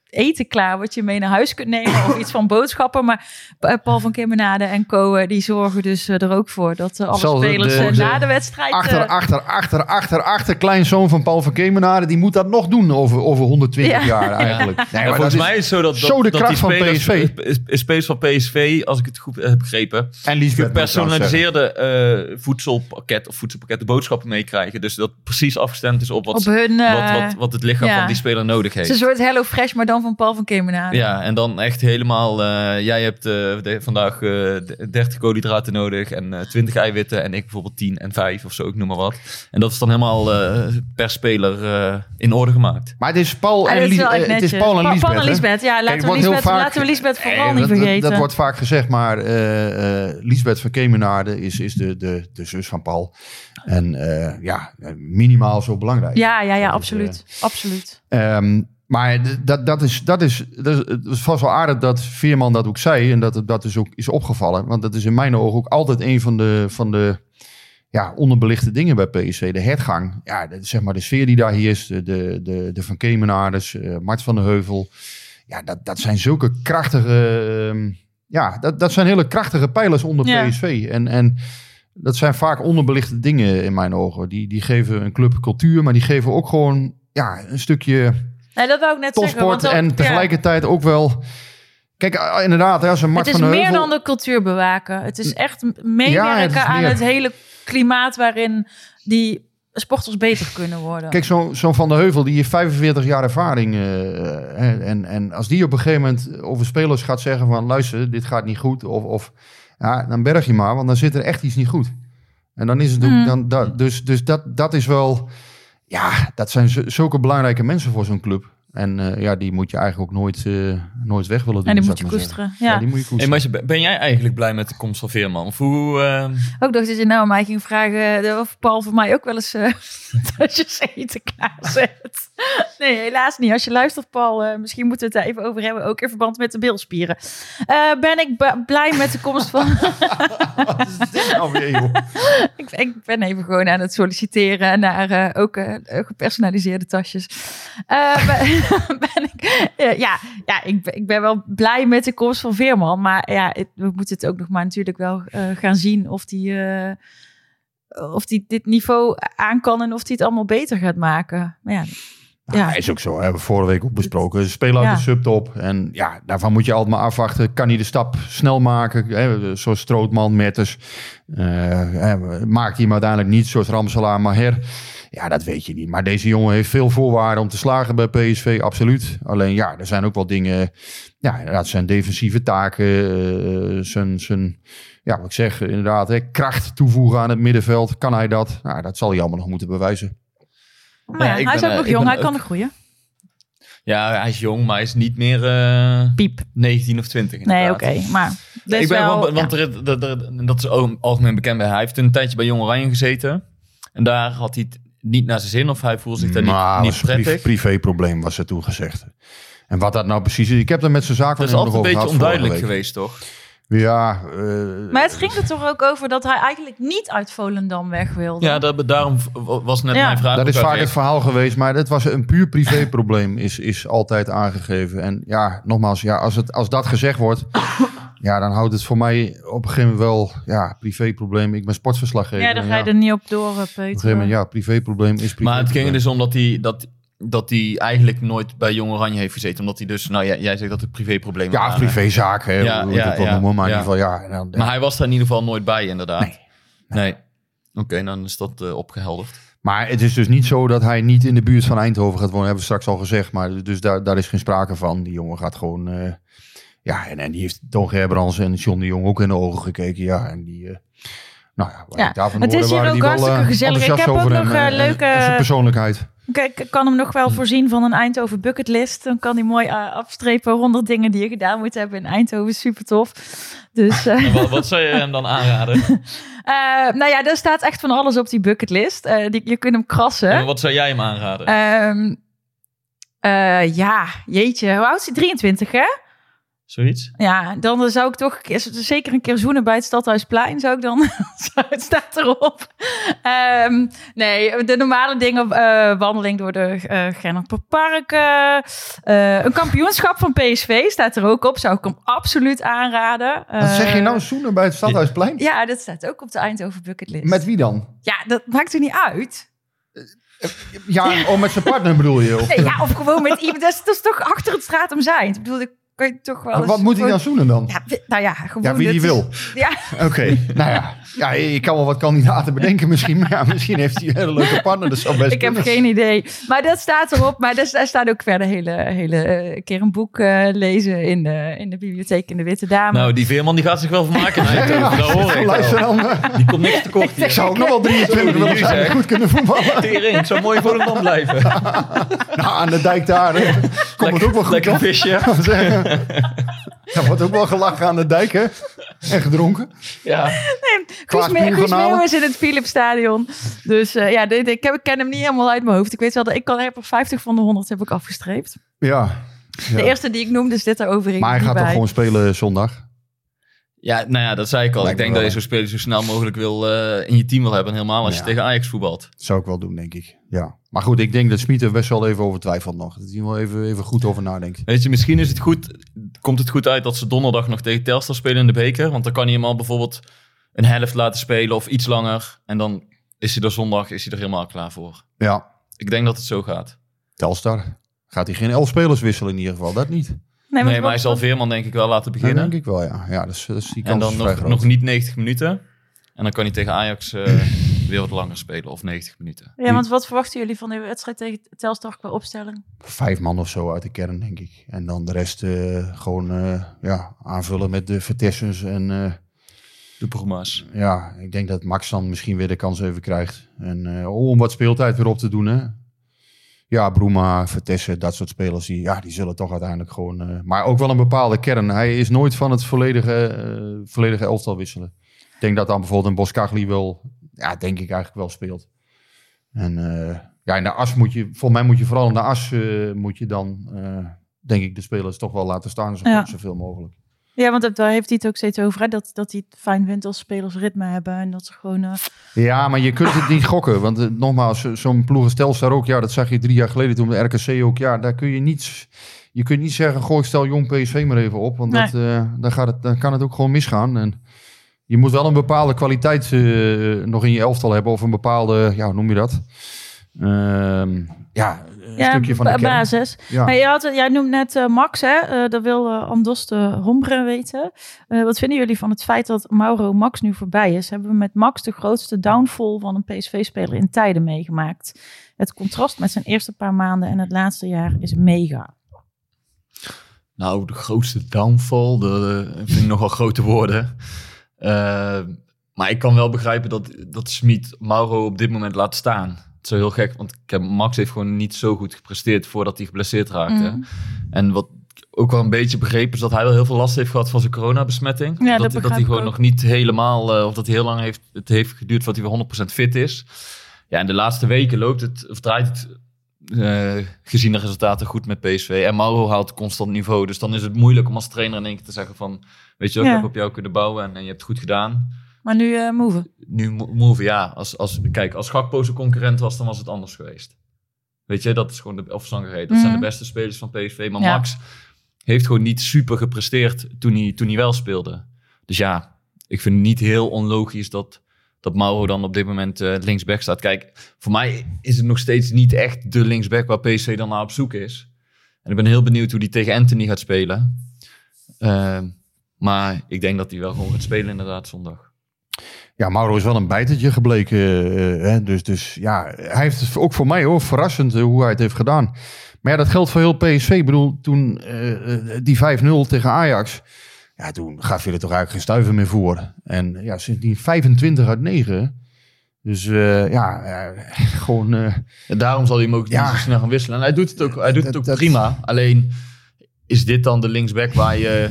eten klaar wat je mee naar huis kunt nemen of iets van boodschappen. Maar eh, Paul van Kimmenade en co eh, die zorgen dus eh, er ook voor dat alle Zal de- spelers de- de- na de wedstrijd... Achter, achter, achter, achter, achter, kleinzoon van Paul van Kemenade, die moet dat nog doen over, over 120 Ja. jaar eigenlijk. Nee, maar volgens dat is- mij is het zo dat, dat, zo de dat kracht die van PSV. is- is- Spelers van PSV, als ik het goed heb begrepen, En gepersonaliseerde eh, voedselpakket of voedselpakketten boodschappen meekrijgen. Dus dat precies afgestemd is op wat, op hun... wat, wat, wat het lichaam ja. van die speler nodig het is heeft. een soort Hello Fresh, maar dan van Paul van Kimmenade. Ja, en dan echt helemaal, eh, jij hebt eh, de- vandaag eh, de- 30 koolhydraten nodig en eh 20 eiwitten en ik bijvoorbeeld 10 en 5 of zo, ik noem maar wat. En dat is dan helemaal eh, per speler eh, in orde gemaakt. Maar het is Paul Ah, en, dat is Lies- wel echt eh, het is. Paul en Liesbeth. Paul? Liesbeth, ja, laten, we wordt heel Liesbeth, vaak- laten we Liesbeth vooral Eh, niet dat- vergeten. Dat, wordt vaak gezegd, maar eh eh Liesbeth van Kemenade is, is de, de, de zus van Paul. En eh, ja, minimaal zo belangrijk. ja, ja, ja, absoluut. absoluut. Ehm, maar dat, dat, is, dat, is, dat is het is vast wel aardig dat Veerman dat ook zei. En dat het- dat is ook is opgevallen. Want dat is in mijn ogen ook altijd een van de, van de ja, onderbelichte dingen bij PSV. De hertgang. Ja, de, zeg maar de sfeer die daar heerst. De, de, de, de Van Kemenades, eh, Mart van de Heuvel. Ja, dat, dat zijn zulke krachtige... ehm, ja, dat, dat zijn hele krachtige pijlers onder Ja. PSV. En... en dat zijn vaak onderbelichte dingen in mijn ogen. Die, die geven een club cultuur, maar die geven ook gewoon ja, een stukje Nee, dat wou ik net zeggen. topsport. En ja. tegelijkertijd ook wel... Kijk, eh, inderdaad, als een Mart Het is van meer Heuvel... dan de cultuur bewaken. Het is echt Ja, meewerken het is aan het hele klimaat waarin die sporters beter kunnen worden. Kijk, zo'n zo Van de Heuvel, die heeft 45 jaar ervaring. eh, en, en als die op een gegeven moment over spelers gaat zeggen van... luister, dit gaat niet goed. Of, of ja, dan berg je maar, want dan zit er echt iets niet goed. En dan is het. Mm. Dan, dat, dus dus dat, dat is wel... Ja, dat zijn zu- zulke belangrijke mensen voor zo'n club. En eh, ja, die moet je eigenlijk ook nooit, eh, nooit weg willen doen. En die moet je koesteren. Ja. Ja, die moet je Hey, koesteren. maar ben jij eigenlijk blij met de komst van Veerman? Of hoe... eh, Ook dacht dat je nou aan mij ging vragen eh, of Paul voor mij ook wel eens eh tasjes eten klaarzet. Nee, helaas niet. Als je luistert, Paul, misschien moeten we het daar even over hebben. Ook in verband met de bilspieren. Eh, ben ik blij met de komst van... Wat is dit nou weer, joh? ik, ik ben even gewoon aan het solliciteren naar eh, ook eh, gepersonaliseerde tasjes. Ben, ik, eh, ja, ja ik, ben, ik ben wel blij met de komst van Veerman. Maar ja, het- we moeten het ook nog maar natuurlijk wel eh, gaan zien of die, eh, of die dit niveau aan kan en of hij het allemaal beter gaat maken. Maar ja, Ja, ja. is ook zo. Hebben we vorige week ook besproken. Ze spelen uit Ja. de subtop. En ja, daarvan moet je altijd maar afwachten. Kan hij de stap snel maken? Hè, zoals Strootman, hè, maakt hij hem uiteindelijk niet zoals Ramselaar, Maher? Ja, dat weet je niet. Maar deze jongen heeft veel voorwaarden om te slagen bij PSV, absoluut. Alleen ja, er zijn ook wel dingen... Ja, inderdaad, zijn defensieve taken. eh, zijn, zijn, ja, wat ik zeg, inderdaad, hè, kracht toevoegen aan het middenveld. Kan hij dat? Nou, dat zal hij allemaal nog moeten bewijzen. Maar ja, hij is ook eh, nog ik jong, hij kan nog groeien. ja, hij is jong, maar hij is niet meer eh, Piep. 19 of 20 Nee, oké. maar dat is ik ben wel, want ja. er, er- er- dat is ook algemeen bekend bij hij heeft een tijdje bij Jong Oranje gezeten. En daar had hij niet naar zijn zin of hij voelde zich daar Maar niet, was niet een prettig. privé, privéprobleem, was er toen gezegd. En wat dat nou precies is, ik heb er met zijn zaken Dat is altijd een beetje onduidelijk geweest, toch? Ja, eh, Maar het ging er toch ook over dat hij eigenlijk niet uit Volendam weg wilde. Ja, dat, daarom was net Ja. mijn vraag. dat is vaak het verhaal geweest, maar het was een puur privéprobleem, is, is altijd aangegeven. En ja, nogmaals, ja, als, het, als dat gezegd wordt, ja, dan houdt het voor mij op een gegeven moment wel, ja, privéprobleem. Ik ben sportverslaggever. Ja, daar en ga je ja, er niet op door, eh, Op een gegeven Peter. moment, ja, privéprobleem is privé. Maar het ging er dus om dat hij, dat, dat hij eigenlijk nooit bij Jong Oranje heeft gezeten. Omdat hij dus, nou jij, jij zegt dat het privéproblemen Ja, privézaken, hè, Ja, hoe ja, het wel ja, noemen, maar ja. in ieder geval, ja. en dan- Maar hij was daar in ieder geval nooit bij, inderdaad. Nee. Nee. Oké, dan is dat eh, opgehelderd. Maar het is dus niet zo dat hij niet in de buurt van Eindhoven gaat wonen. Hebben we straks al gezegd. Maar dus daar, daar is geen sprake van. Die jongen gaat gewoon... eh, ja, en, en die heeft Toon Gerbrands en John de Jong ook in de ogen gekeken. Ja, en die... eh, nou ja, daarvan het is hier ook hartstikke eh, gezellig. Ik heb ook nog, hem, eh, leuke- persoonlijkheid. Kijk, ik kan hem nog wel voorzien van een Eindhoven bucketlist. Dan kan hij mooi afstrepen 100 dingen die je gedaan moet hebben in Eindhoven. Super tof. Dus eh, wat, wat zou je hem dan aanraden? eh, nou ja, daar staat echt van alles op die bucketlist. Eh, die, je kunt hem krassen. En wat zou jij hem aanraden? Ehm, eh, ja, jeetje. Hoe oud is hij? 23, hè? Zoiets? Ja, dan zou ik toch zeker een keer zoenen bij het Stadhuisplein. Zou ik dan, het staat erop. Ehm, nee, de normale dingen, eh, wandeling door de eh Genneperpark. eh, eh, een kampioenschap van PSV staat er ook op. Zou ik hem absoluut aanraden. Wat zeg je nou? Zoenen bij het Stadhuisplein? Ja, dat staat ook op de Eindhoven bucketlist. Met wie dan? Ja, dat maakt er niet uit. Ja, oh, met zijn partner bedoel je? Of, Nee, ja, of gewoon met iemand. Dat is, dat is toch achter het straat om zijn. Ik bedoel, ik kan je toch wel Maar wat moet hij dan zoenen dan? Ja, nou ja, gewoon... Ja, wie die is- wil. Ja, Oké, nou ja. ja. Ik kan wel wat kandidaten bedenken misschien. Maar ja, misschien heeft hij een hele leuke partner. Dat zou best ik heb geen idee. Maar dat staat erop. Maar daar, staat ook verder hele, hele eh, keer een boek eh, lezen in de, in de bibliotheek in de Witte Dame. Nou, die Veerman die gaat zich wel vermaken. Eindhoven, dat hoor ik Luister wel. dan. eh, Die komt niks tekort Ik hier. zou ook nog wel 23 willen zijn goed kunnen voetballen. Tering, ik zou mooi voor de man blijven. Nou, aan de dijk daar. hè. Komt het ook wel goed Lekker visje. Er wordt ook wel gelachen aan de dijk, hè? En gedronken. Ja. Me- Guus. Meeuwis in het Philipsstadion. Dus eh, ja, dit- ik, heb, ik ken hem niet helemaal uit mijn hoofd. Ik weet wel dat ik kan heb er 50 van de 100 heb ik afgestreept. Ja. De eerste die ik noemde zit erover. Maar hij gaat toch gewoon spelen zondag? Ja, nou ja, dat zei ik al. Lijkt ik denk dat je zo'n speler zo snel mogelijk wil eh, in je team wil hebben. En helemaal als je tegen Ajax voetbalt. Zou ik wel doen, denk ik. Ja. Maar goed, ik denk dat Smit er best wel even over twijfelt nog. Dat hij wel even, even goed over nadenkt. Weet je, misschien is het goed, komt het goed uit dat ze donderdag nog tegen Telstar spelen in de beker. Want dan kan hij hem al bijvoorbeeld een helft laten spelen of iets langer. En dan is hij er zondag is hij er helemaal klaar voor. Ja. Ik denk dat het zo gaat. Telstar. Gaat hij geen elf spelers wisselen in ieder geval? Dat niet. Nee, Nee, maar hij zal Veerman denk ik wel laten Dat beginnen. denk ik wel, ja. Ja, dus, dus die kans en dan is vrij nog, groot. nog niet 90 minuten. En dan kan hij tegen Ajax eh, weer wat langer spelen. Of 90 minuten. Ja, want wat verwachten jullie van de wedstrijd tegen Telstar qua opstelling? Vijf man of zo uit de kern, denk ik. En dan de rest eh, gewoon eh, ja, aanvullen met de Vertessens. En eh, De Brugma's. ja, ik denk dat Max dan misschien weer de kans even krijgt. En eh, om wat speeltijd weer op te doen, hè. Ja, Bruma, Vertessen, dat soort spelers, die, ja, die zullen toch uiteindelijk gewoon... eh, maar ook wel een bepaalde kern. Hij is nooit van het volledige, eh, volledige elftal wisselen. Ik denk dat dan bijvoorbeeld een Boskagli wel, ja, denk ik eigenlijk wel speelt. En eh, ja, in de as moet je, volgens mij moet je vooral in de as moet je dan, denk ik, de spelers toch wel laten staan zo, Ja. zoveel mogelijk. Ja, want daar heeft hij het ook steeds over. Hè? Dat, dat hij het fijn vindt als spelers ritme hebben. En dat ze gewoon... eh, Ja, maar je kunt het niet gokken. Want eh, nogmaals, zo- zo'n ploeg als Telstar ook, ja, dat zag je drie jaar geleden toen de RKC ook. Ja, daar kun je niet, je kunt niet zeggen, goh, ik stel jong PSV maar even op. Want Nee. dat, eh, dan, gaat het, dan kan het ook gewoon misgaan. En je moet wel een bepaalde kwaliteit nog in je elftal hebben. Of een bepaalde, ja, hoe noem je dat? Ehm, ja, ja, stukje van de kern. basis. Ja. Maar je had, jij noemt net eh, Max, hè? Eh, dat wil eh, Andos de Hombre weten. Eh, wat vinden jullie van het feit dat Mauro Max nu voorbij is? Hebben we met Max de grootste downfall van een PSV-speler in tijden meegemaakt? Het contrast met zijn eerste paar maanden en het laatste jaar is mega. Nou, de grootste downfall, dat eh, vind ik nogal grote woorden. Eh, maar ik kan wel begrijpen dat, dat Smit Mauro op dit moment laat staan. Het is wel heel gek, want ik heb, Max heeft gewoon niet zo goed gepresteerd voordat hij geblesseerd raakte. Mhm. En wat ook wel een beetje begrepen is dat hij wel heel veel last heeft gehad van zijn coronabesmetting. Ja, dat dat, dat hij gewoon ook. nog niet helemaal, eh, of dat hij heel lang heeft, het heeft geduurd voordat hij weer 100% fit is. Ja, en de laatste weken loopt het, of draait het eh, gezien de resultaten goed met PSV. En Mauro haalt constant niveau. Dus dan is het moeilijk om als trainer in één keer te zeggen van... Weet je Ja. ik heb op jou kunnen bouwen en, en je hebt het goed gedaan. Maar nu eh move. Nu mo- move, ja. Als, als, kijk, als Gakpo zijn concurrent was, dan was het anders geweest. Weet je, dat is gewoon de... Of Sangaré, dat zijn Mhm. de beste spelers van PSV. Maar Ja. Max heeft gewoon niet super gepresteerd toen hij, toen hij wel speelde. Dus ja, ik vind het niet heel onlogisch dat, dat Mauro dan op dit moment eh, linksback staat. Kijk, voor mij is het nog steeds niet echt de linksback waar PSV dan naar op zoek is. En ik ben heel benieuwd hoe die tegen Anthony gaat spelen. Ehm, maar ik denk dat hij wel gewoon gaat spelen inderdaad zondag. Ja, Mauro is wel een bijtertje gebleken. eh, hè, dus, dus ja, hij heeft het ook voor mij hoor, verrassend eh, hoe hij het heeft gedaan. Maar ja, dat geldt voor heel PSV. Ik bedoel, toen eh, die 5-0 tegen Ajax. Ja, toen gaf je er toch eigenlijk geen stuiver meer voor. En ja, sinds die 25 uit 9. Dus ja, gewoon... En daarom zal hij hem ook Ja. niet zo snel gaan wisselen. En hij doet het ook, hij doet het ook dat- prima. Alleen is dit dan de linksback waar je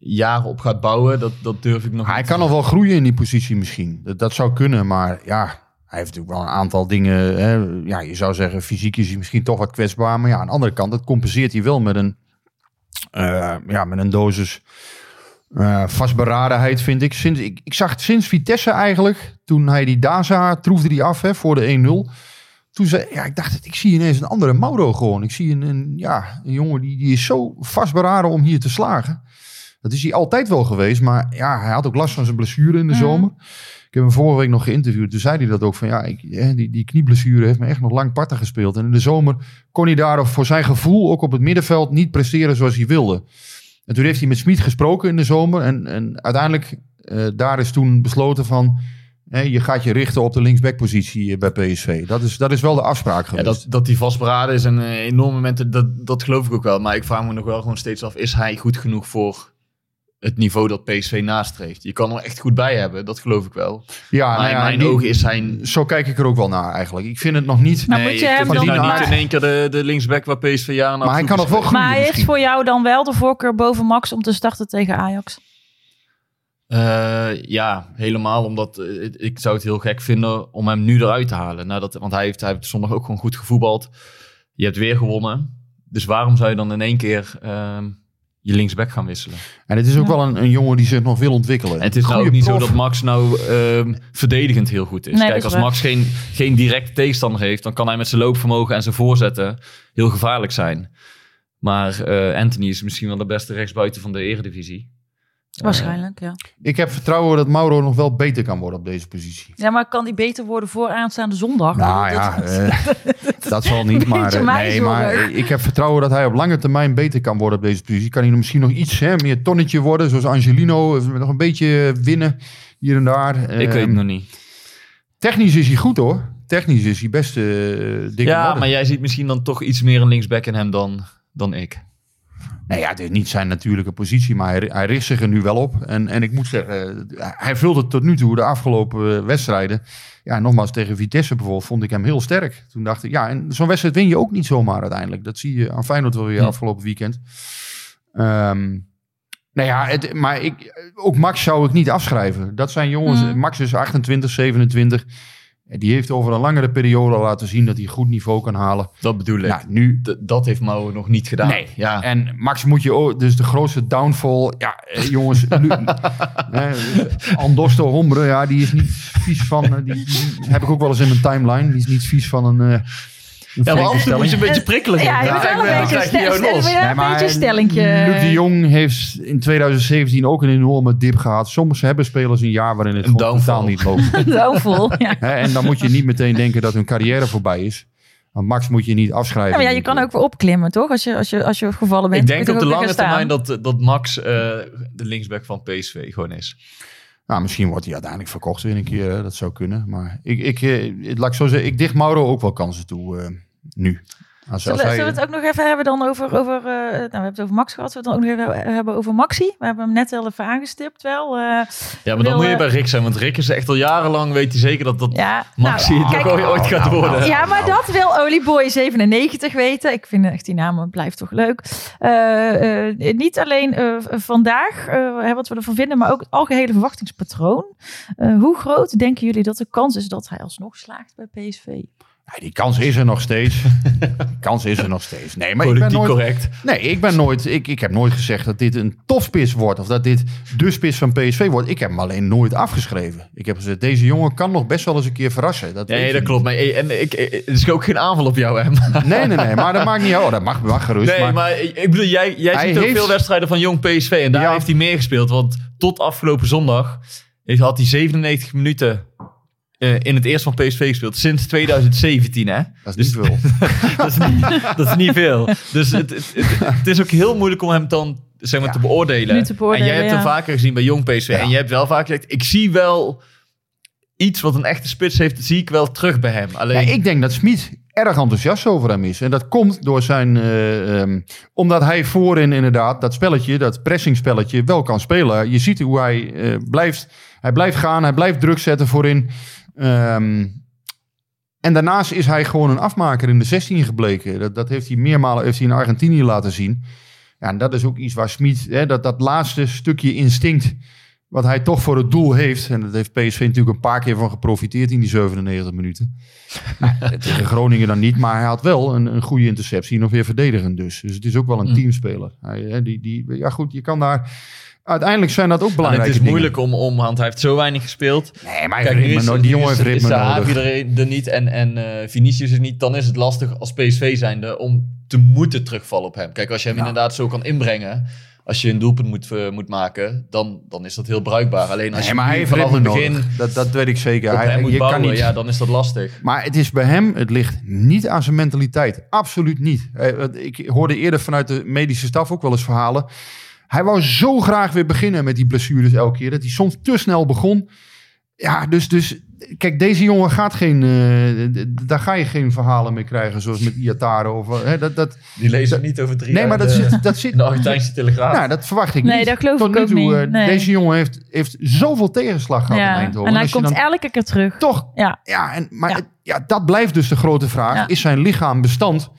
jaren op gaat bouwen? Dat, dat durf ik nog hij niet. kan nog wel groeien in die positie misschien. Dat, dat zou kunnen, maar ja... Hij heeft natuurlijk wel een aantal dingen. Hè, ja, je zou zeggen, fysiek is hij misschien toch wat kwetsbaar. Maar ja, aan de andere kant, dat compenseert hij wel met een, eh, ja, met een dosis eh, vastberadenheid, vind ik. Sinds, ik. Ik zag het sinds Vitesse eigenlijk, toen hij die Daza troefde die af hè, voor de 1-0. Toen zei ja, ik dacht, ik zie ineens een andere Mauro gewoon. Ik zie een, een, ja, een jongen die, die is zo vastberaden om hier te slagen. Dat is hij altijd wel geweest, maar ja, hij had ook last van zijn blessure in de Mhm. zomer. Ik heb hem vorige week nog geïnterviewd. Toen zei hij dat ook van ja, ik, hè, die, die knieblessure heeft me echt nog lang parten gespeeld. En in de zomer kon hij daar voor zijn gevoel ook op het middenveld niet presteren zoals hij wilde. En toen heeft hij met Smit gesproken in de zomer. En, en uiteindelijk, eh, daar is toen besloten van... hè, je gaat je richten op de linksbackpositie eh, bij PSV. Dat is, dat is wel de afspraak Ja, geweest. dat, dat hij vastberaden is en eh, enorme momenten, dat, dat geloof ik ook wel. Maar ik vraag me nog wel gewoon steeds af, is hij goed genoeg voor het niveau dat PSV nastreeft? Je kan er echt goed bij hebben, dat geloof ik wel. ja, maar nou in ja, mijn die- ogen is zijn... Zo kijk ik er ook wel naar eigenlijk. Ik vind het nog niet... Maar moet je hem dan nou maar- niet in één keer de, de linksback waar PSV jaren naar maar hij kan nog is wel Maar hij heeft voor jou dan wel de voorkeur boven Max om te starten tegen Ajax? Eh, ja, helemaal. Omdat eh, ik zou het heel gek vinden om hem nu eruit te halen. Nadat, want hij heeft, hij heeft zondag ook gewoon goed gevoetbald. Je hebt weer gewonnen. Dus waarom zou je dan in één keer ehm, je linksback gaan wisselen? En het is ook Ja. wel een, een jongen die zich nog wil ontwikkelen. En het is nou ook niet zo dat Max nou ehm, verdedigend heel goed is. Nee, Kijk, is als. Max geen, geen directe tegenstander heeft, dan kan hij met zijn loopvermogen en zijn voorzetten heel gevaarlijk zijn. Maar eh, Anthony is misschien wel de beste rechtsbuiten van de eredivisie. Waarschijnlijk, ja. Ik heb vertrouwen dat Mauro nog wel beter kan worden op deze positie. Ja, maar kan die beter worden voor aanstaande zondag? Nou Dat- ja, eh, dat zal niet. Maar, eh, nee, maar ik heb vertrouwen dat hij op lange termijn beter kan worden op deze positie. Kan hij misschien nog iets hè, meer tonnetje worden, zoals Angelino. eh, Nog een beetje winnen hier en daar. Ik Eh, weet het nog niet. Technisch is hij goed hoor. Technisch is hij best eh dik in Ja, maar jij ziet misschien dan toch iets meer een linksback in hem dan, dan ik. Nee, ja, het is niet zijn natuurlijke positie, maar hij, hij richt zich er nu wel op. En, en ik moet zeggen, eh, hij vult het tot nu toe, de afgelopen eh, wedstrijden. Ja, nogmaals, tegen Vitesse bijvoorbeeld vond ik hem heel sterk. Toen dacht ik, ja, en zo'n wedstrijd win je ook niet zomaar uiteindelijk. Dat zie je aan Feyenoord wel weer Hm. afgelopen weekend. Ehm nou ja, het, maar ik, ook Max zou ik niet afschrijven. Dat zijn jongens, Mhm. Max is 28, 27. Die heeft over een langere periode laten zien dat hij goed niveau kan halen. Dat bedoel ik. Nou, nu D- dat heeft Mouwen nog niet gedaan. Nee. Ja. En Max moet je ook, dus de grootste downfall. Ja, eh, jongens. nu, Andosto Hombre, ja, die is niet vies van. eh, Die, die heb ik ook wel eens in mijn timeline. Die is niet vies van een. eh een ja, maar toe moet je een beetje prikkelen. Ja, je moet wel een beetje, een maar beetje een stellingje. Luc de Jong heeft in 2017 ook een enorme dip gehad. Soms hebben spelers een jaar waarin het Een gewoon totaal niet loopt. Downfall, ja. En dan moet je niet meteen denken dat hun carrière voorbij is. Want Max moet je niet afschrijven. Ja, maar ja, je kan ook weer opklimmen, toch? Als je, als je, als je gevallen bent. Ik denk op de lange termijn dat, dat Max eh, de linksback van PSV gewoon is. Nou, misschien wordt hij uiteindelijk verkocht weer een keer. Dat zou kunnen. Maar ik, ik, eh, laat ik zo zeggen, ik dicht Mauro ook wel kansen toe eh, nu. Als, Zullen, als hij, zullen we het ook nog even hebben dan over, over eh, nou, we hebben het over Max gehad, zullen we het dan ook nog even hebben over Maxi? We hebben hem net al even aangestipt wel. eh, Ja, maar dan Wil, moet je eh, bij Rick zijn. Want Rick is echt al jarenlang, weet hij zeker dat dat ja, Maxi nou, het kijk, ooit- ooit gaat worden. Ja, maar dat wil Olieboy 97 weten. Ik vind echt die naam blijft toch leuk. Eh, eh, niet alleen eh, vandaag, eh, wat we ervan vinden, maar ook het algehele verwachtingspatroon. Eh, hoe groot denken jullie dat de kans is dat hij alsnog slaagt bij PSV? Ja, die kans is er nog steeds. die kans is er nog steeds. Nee, maar ik ben nooit, correct. nee, ik ben nooit. Ik, ik heb nooit gezegd dat dit een topspits wordt. Of dat dit de spits van PSV wordt. Ik heb hem alleen nooit afgeschreven. Ik heb gezegd, deze jongen kan nog best wel eens een keer verrassen. Dat Nee, dat klopt. Maar, eh, en ik, eh, het is ook geen aanval op jou, hè? Nee, nee, nee. Maar dat maakt niet uit. Oh, dat mag, mag gerust. Nee, maar, maar, ik bedoel, jij, jij ziet ook heeft- veel wedstrijden van jong PSV. En daar Ja. heeft hij meer gespeeld. Want tot afgelopen zondag had hij 97 minuten eh, in het eerst van PSV gespeeld. Sinds 2017, hè? dat is niet veel. dat, is niet, dat is niet veel. Dus het, het, het, het is ook heel moeilijk om hem dan zeg maar, Ja. te beoordelen. Nu te beoordelen, en jij hebt hem vaker gezien bij jong PSV. Ja. En je hebt wel vaak gezegd, ik zie wel iets wat een echte spits heeft, zie ik wel terug bij hem. Alleen, Ja, ik denk dat Smit erg enthousiast over hem is. En dat komt door zijn... eh, ehm, omdat hij voorin inderdaad dat spelletje, dat pressingspelletje, wel kan spelen. Je ziet hoe hij eh, blijft... Hij blijft gaan, hij blijft druk zetten voorin. Ehm, en daarnaast is hij gewoon een afmaker in de 16 gebleken. Dat, dat heeft hij meermalen heeft hij in Argentinië laten zien. Ja, en dat is ook iets waar Smit, dat, dat laatste stukje instinct... wat hij toch voor het doel heeft... en dat heeft PSV natuurlijk een paar keer van geprofiteerd in die 97 minuten... Tegen Groningen dan niet, maar hij had wel een, een goede interceptie. Nog weer verdedigend dus. Dus het is ook wel een Mm. teamspeler. Hij, hè, die, die, ja goed, je kan daar... Uiteindelijk zijn dat ook en belangrijke het is dingen. moeilijk om, om, want hij heeft zo weinig gespeeld. Nee, maar Kijk, ritme is, die jongen is, heeft is ritme nodig. er, er niet en, en eh, Vinicius er niet. Dan is het lastig als PSV zijnde om te moeten terugvallen op hem. Kijk, als je hem Ja. inderdaad zo kan inbrengen... Als je een doelpunt moet, eh, moet maken, dan, dan is dat heel bruikbaar. Alleen als Nee, je maar hij vanaf het begin nodig. Dat, dat weet ik zeker. Hij, moet je bouwen, kan niet, ja, dan is dat lastig. Maar het is bij hem, het ligt niet aan zijn mentaliteit. Absoluut niet. Eh, Ik hoorde eerder vanuit de medische staf ook wel eens verhalen. Hij wou zo graag weer beginnen met die blessures elke keer. Dat hij soms te snel begon. Ja, dus, dus kijk, deze jongen gaat geen... eh, daar ga je geen verhalen mee krijgen. Zoals met Iatare. Of, eh, hè, dat, dat, Die lezen niet over drie nee, maar dat in de- zit, dat zit in de Argentijnse Telegraaf. nou, dat verwacht ik Nee, niet. dat geloof Tot ik nu ook toe, niet. eh, Nee. Deze jongen heeft, heeft zoveel tegenslag gehad in Ja. Eindhoven. En hij komt elke keer terug. toch Ja. ja, en, maar Ja. dat blijft dus de grote vraag. Ja. Is zijn lichaam bestand?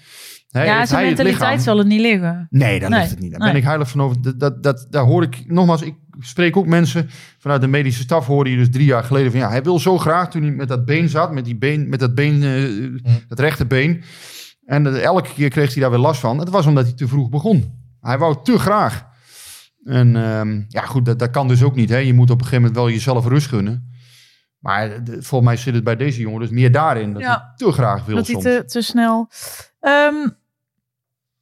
Ja, zijn mentaliteit lichaam? zal het niet liggen. Nee, daar Nee. ligt het niet. Daar Nee. ben ik heilig van over. Dat, dat, dat, daar hoor ik, nogmaals, ik spreek ook mensen vanuit de medische staf, hoorde je dus drie jaar geleden van, ja, hij wil zo graag, toen hij met dat been zat, met, die been, met dat been, eh, dat rechterbeen, en eh, elke keer kreeg hij daar weer last van. Het was omdat hij te vroeg begon. Hij wou te graag. En ehm, ja, goed, dat, dat kan dus ook niet. Hè. Je moet op een gegeven moment wel jezelf rust gunnen. Maar de- volgens mij zit het bij deze jongen dus meer daarin. Dat Ja. hij te graag wil Dat hij te, te snel. Ehm,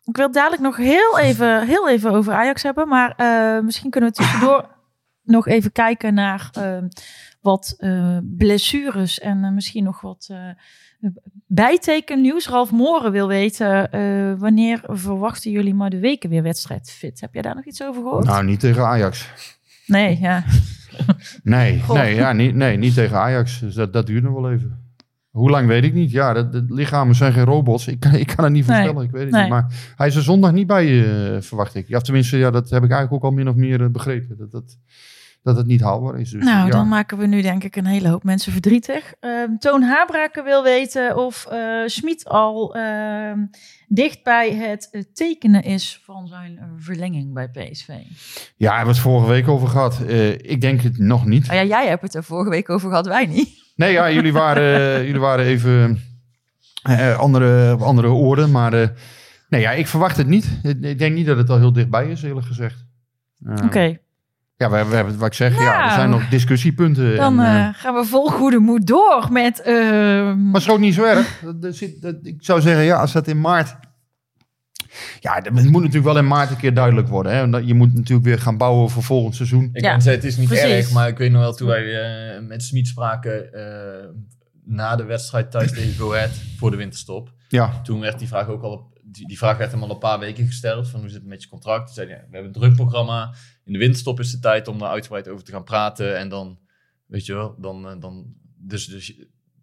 ik wil dadelijk nog heel even, heel even over Ajax hebben. Maar eh, misschien kunnen we tussendoor nog even kijken naar ehm, wat eh, blessures en eh, misschien nog wat eh bijtekennieuws. Ralf Moren wil weten eh, wanneer verwachten jullie maar de weken weer wedstrijd fit? Heb jij daar nog iets over gehoord? Nou, niet tegen Ajax. Nee, ja. Nee, Goh. nee, ja, niet, nee, niet tegen Ajax. Dus dat, dat duurt nog wel even. Hoe lang weet ik niet. Ja, de, de lichamen zijn geen robots. Ik kan, ik kan het niet Nee. voorstellen. Ik weet het Nee. niet. Maar hij is er zondag niet bij, eh, verwacht ik. Ja, tenminste, ja, dat heb ik eigenlijk ook al min of meer eh, begrepen. Dat, dat, dat het niet haalbaar is. Dus, Nou, ja. dan maken we nu denk ik een hele hoop mensen verdrietig. Ehm, Toon Habraken wil weten of eh Schmid al ehm, dicht bij het tekenen is van zijn verlenging bij PSV. ja, hebben we het vorige week over gehad. Eh, ik denk het nog niet. Nou ja, jij hebt het er vorige week over gehad, wij niet. Nee, ja, jullie waren, jullie waren even eh, andere, op andere oorden. Maar nee, ja, ik verwacht het niet. Ik denk niet dat het al heel dichtbij is, eerlijk gezegd. Oké, Ja, we, hebben- we hebben wat ik zeg. Ja, er zijn nog discussiepunten. dan en, eh, eh, gaan we vol goede moed door met... ehm, Maar het is ook niet zo erg. Dat- dat zit- dat- ik zou zeggen, ja, als dat in maart... Ja, het moet natuurlijk wel in maart een keer duidelijk worden. Hè? Je moet natuurlijk weer gaan bouwen voor volgend seizoen. Ik Ja, het is niet precies. erg, maar ik weet nog wel toen wij eh, met Smit spraken eh, na de wedstrijd thuis tegen Go Ahead voor de winterstop. Ja, Toen werd die vraag ook al, op, die, die vraag werd hem al een paar weken gesteld, van hoe zit het met je contract? Toen zei hij, ja, we hebben een druk programma, in de winterstop is de tijd om daar uitgebreid over te gaan praten en dan, weet je wel, dan, eh, dan dus, dus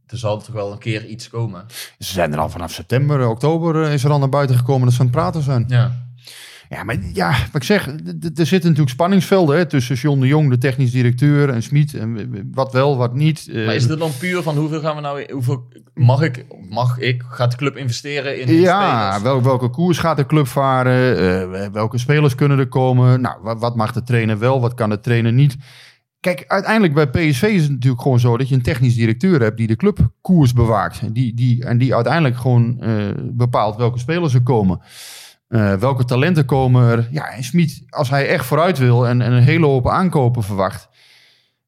er zal toch wel een keer iets komen. ze zijn er al vanaf september, oktober eh, is er al naar buiten gekomen dat ze aan het praten zijn. Ja. Ja, maar ja, wat ik zeg, er zitten natuurlijk spanningsvelden hè, tussen John de Jong, de technisch directeur, en Smit. En wat wel, wat niet. Eh, Maar is het dan puur van hoeveel gaan we nou, hoeveel mag ik, mag ik, gaat de club investeren in, ja, spelers? wel, welke koers gaat de club varen? Eh, welke spelers kunnen er komen? Nou, wat, wat mag de trainer wel? Wat kan de trainer niet? Kijk, uiteindelijk bij PSV is het natuurlijk gewoon zo dat je een technisch directeur hebt die de club koers bewaakt. En die, die, en die uiteindelijk gewoon eh, bepaalt welke spelers er komen. Eh, welke talenten komen er? Ja, en Smit, als hij echt vooruit wil en, en een hele hoop aankopen verwacht.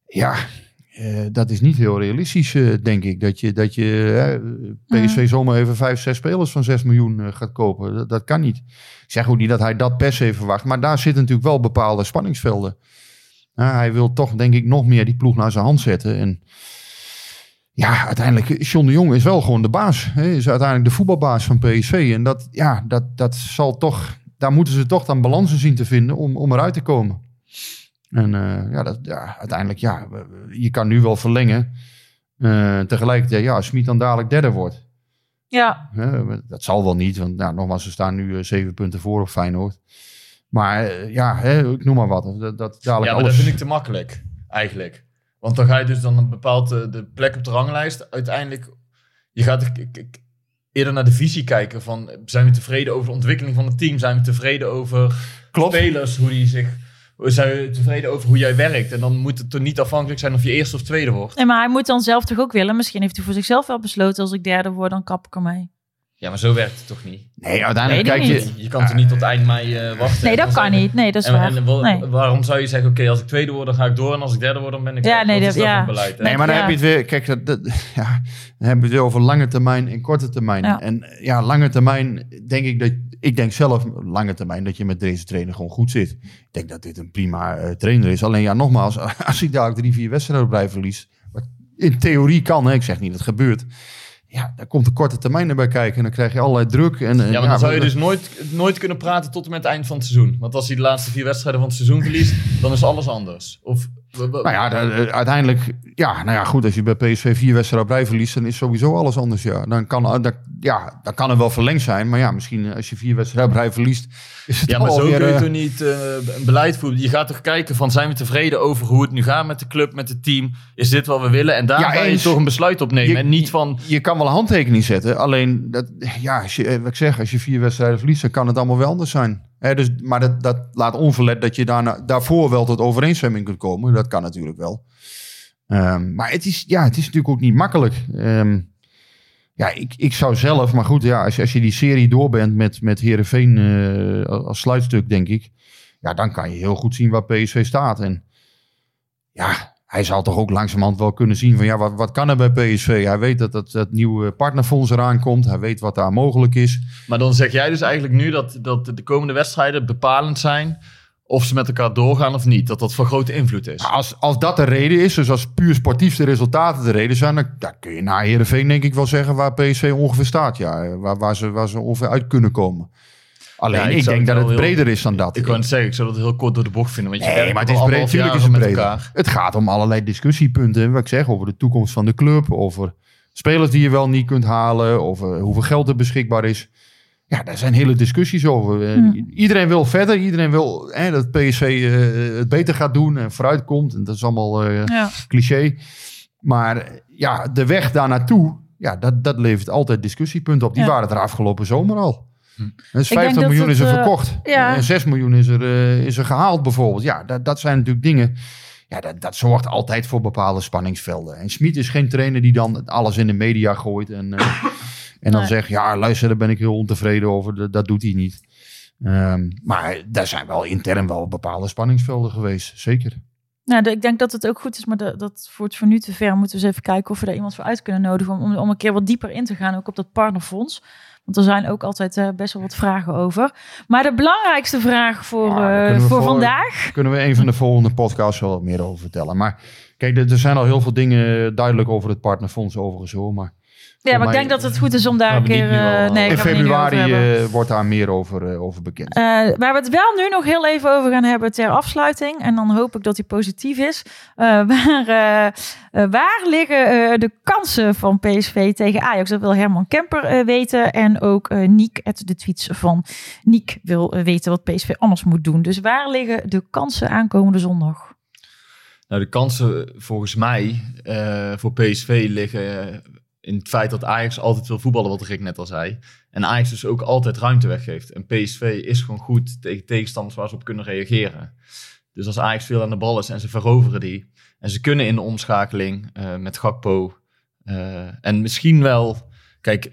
Ja, eh, dat is niet heel realistisch, eh, denk ik. Dat je, dat je PSV zomaar even vijf, zes spelers van 6 miljoen gaat kopen. Dat, dat kan niet. Ik zeg ook niet dat hij dat per se verwacht. Maar daar zitten natuurlijk wel bepaalde spanningsvelden. Hij wil toch, denk ik, nog meer die ploeg naar zijn hand zetten. En ja, uiteindelijk, John de Jong is wel gewoon de baas. Hè? Is uiteindelijk de voetbalbaas van PSV. En dat, ja, dat, dat zal toch, daar moeten ze toch dan balansen zien te vinden om, om eruit te komen. En eh, ja, dat, ja, uiteindelijk, ja, je kan nu wel verlengen. Eh, tegelijkertijd, ja, als Smit dan dadelijk derde wordt. ja, dat zal wel niet, want nou, nogmaals, ze staan nu eh, zeven punten voor op Feyenoord. Maar ja, hè, ik noem maar wat. Dat, dat dadelijk Ja, maar alles... dat vind ik te makkelijk, eigenlijk. Want dan ga je dus dan een bepaald eh, de plek op de ranglijst. Uiteindelijk, je gaat ik- ik- ik- eerder naar de visie kijken van, zijn we tevreden over de ontwikkeling van het team? Zijn we tevreden over Klopt. spelers, hoe die zich... Zijn we tevreden over hoe jij werkt? En dan moet het toch niet afhankelijk zijn of je eerste of tweede wordt. Nee, maar hij moet dan zelf toch ook willen. Misschien heeft hij voor zichzelf wel besloten. Als ik derde word, dan kap ik ermee. Ja, maar zo werkt het toch niet? Nee, uiteindelijk ik kijk niet. je... Je kan toch niet tot eind mei eh, wachten? Nee, dat kan zeggen- niet. Nee, dat is En, waar. en Nee. waarom zou je zeggen, oké, als ik tweede word, dan ga ik door. En als ik derde word, dan ben ik Ja, nee, dat- is dat ja. beleid? hè? Nee, maar dan Ja. heb je het weer... Kijk, dat, dat- ja, dan hebben we het weer over lange termijn en korte termijn. Ja. En ja, lange termijn denk ik dat... Ik denk zelf, lange termijn, dat je met deze trainer gewoon goed zit. Ik denk dat dit een prima eh, trainer is. Alleen ja, nogmaals, als hij dadelijk drie, vier wedstrijden op verliest... Wat in theorie kan, hè, ik zeg niet dat het gebeurt... Ja, daar komt de korte termijn erbij kijken. En dan krijg je allerlei druk. En, en Ja, maar dan zou je dus nooit, nooit kunnen praten tot en met het eind van het seizoen. Want als hij de laatste vier wedstrijden van het seizoen verliest, dan is alles anders. Of, Nou ja, uiteindelijk, ja, nou ja, goed, als je bij PSV vier wedstrijden op rij verliest, dan is sowieso alles anders, ja. Dan kan, eh, ja, dan kan er wel verlengd zijn, maar ja, misschien eh, als je vier wedstrijden op rij verliest, is het ja, maar zo kun je eh, toch niet een beleid voeren. Je gaat toch kijken van, zijn we tevreden over hoe het nu gaat met de club, met het team? Is dit wat we willen? En daar Ja, ga je toch een besluit op nemen. Je- en niet van, je kan wel een handtekening zetten, alleen, dat, ja, als je, wat ik zeg, als je vier wedstrijden verliest, dan kan het allemaal wel anders zijn. Dus, maar dat, dat laat onverlet dat je daarvoor wel tot overeenstemming kunt komen. Dat kan natuurlijk wel. Ehm, maar het is, ja, het is natuurlijk ook niet makkelijk. Ehm, ja, ik, ik zou zelf, maar goed, ja, als, als je die serie door bent met, met Heerenveen eh, als sluitstuk, denk ik. Ja, dan kan je heel goed zien waar PSV staat. En ja, hij zal toch ook langzamerhand wel kunnen zien van ja, wat, wat kan er bij PSV? Hij weet dat dat, dat nieuwe partnerfonds eraan komt. Hij weet wat daar mogelijk is. maar dan zeg jij dus eigenlijk nu dat, dat de komende wedstrijden bepalend zijn of ze met elkaar doorgaan of niet. Dat dat van grote invloed is. Nou, Als, als dat de reden is, dus als puur sportief de resultaten de reden zijn, dan, dan kun je na Heerenveen denk ik wel zeggen waar PSV ongeveer staat. Ja, waar, waar, ze, waar ze ongeveer uit kunnen komen. Alleen Ja, ik denk dat het heel- breder is dan dat. Ik kan het zeggen, ik zou dat heel kort door de bocht vinden. Want je Nee, maar het is breed, natuurlijk is het breder. Het gaat om allerlei discussiepunten, wat ik zeg, over de toekomst van de club, over spelers die je wel niet kunt halen of eh, hoeveel geld er beschikbaar is. Ja, daar zijn hele discussies over. Eh, Ja. Iedereen wil verder, iedereen wil hè, dat PSV eh, het beter gaat doen en vooruit komt. En dat is allemaal eh, Ja. cliché. Maar ja, de weg daar naartoe, ja, dat, dat levert altijd discussiepunten op. Die Ja. waren er afgelopen zomer al. Hm. Dus Ik denk 50 dat miljoen het, is er eh, verkocht. ja. En 6 miljoen is er, eh, is er gehaald bijvoorbeeld. Ja, dat, dat zijn natuurlijk dingen. Ja, dat, dat zorgt altijd voor bepaalde spanningsvelden. En Smit is geen trainer die dan alles in de media gooit. En, eh, en dan Nee. zegt, ja luister, daar ben ik heel ontevreden over. Dat, dat doet hij niet. Ehm, maar daar zijn wel intern wel bepaalde spanningsvelden geweest. Zeker. Nou, ik denk dat het ook goed is, maar dat voert voor nu te ver. Moeten we eens even kijken of we daar iemand voor uit kunnen nodigen. Om, om, om een keer wat dieper in te gaan, ook op dat partnerfonds. Want er zijn ook altijd eh, best wel wat vragen over. Maar de belangrijkste vraag voor, daar eh, voor, voor- vandaag. Kunnen we een van de volgende podcasts wel wat meer over vertellen. Maar kijk, er, er zijn al heel veel dingen duidelijk over het partnerfonds overigens hoor. Maar Ja, maar ik denk dat het goed is om daar een keer... eh, al- nee, in februari eh, wordt daar meer over, eh, over bekend. Eh, waar we het wel nu nog heel even over gaan hebben ter afsluiting. En dan hoop ik dat hij positief is. Eh, waar, eh, eh, waar liggen eh, de kansen van PSV tegen Ajax? Dat wil Herman Kemper eh, weten. En ook eh Niek, het de tweets van Niek, wil eh, weten wat PSV anders moet doen. Dus waar liggen de kansen aankomende zondag? Nou, de kansen volgens mij eh, voor PSV liggen eh, in het feit dat Ajax altijd wil voetballen, wat Rick net al zei. En Ajax dus ook altijd ruimte weggeeft. En PSV is gewoon goed tegen tegenstanders waar ze op kunnen reageren. Dus als Ajax veel aan de bal is en ze veroveren die. En ze kunnen in de omschakeling eh, met Gakpo. eh, en misschien wel, kijk,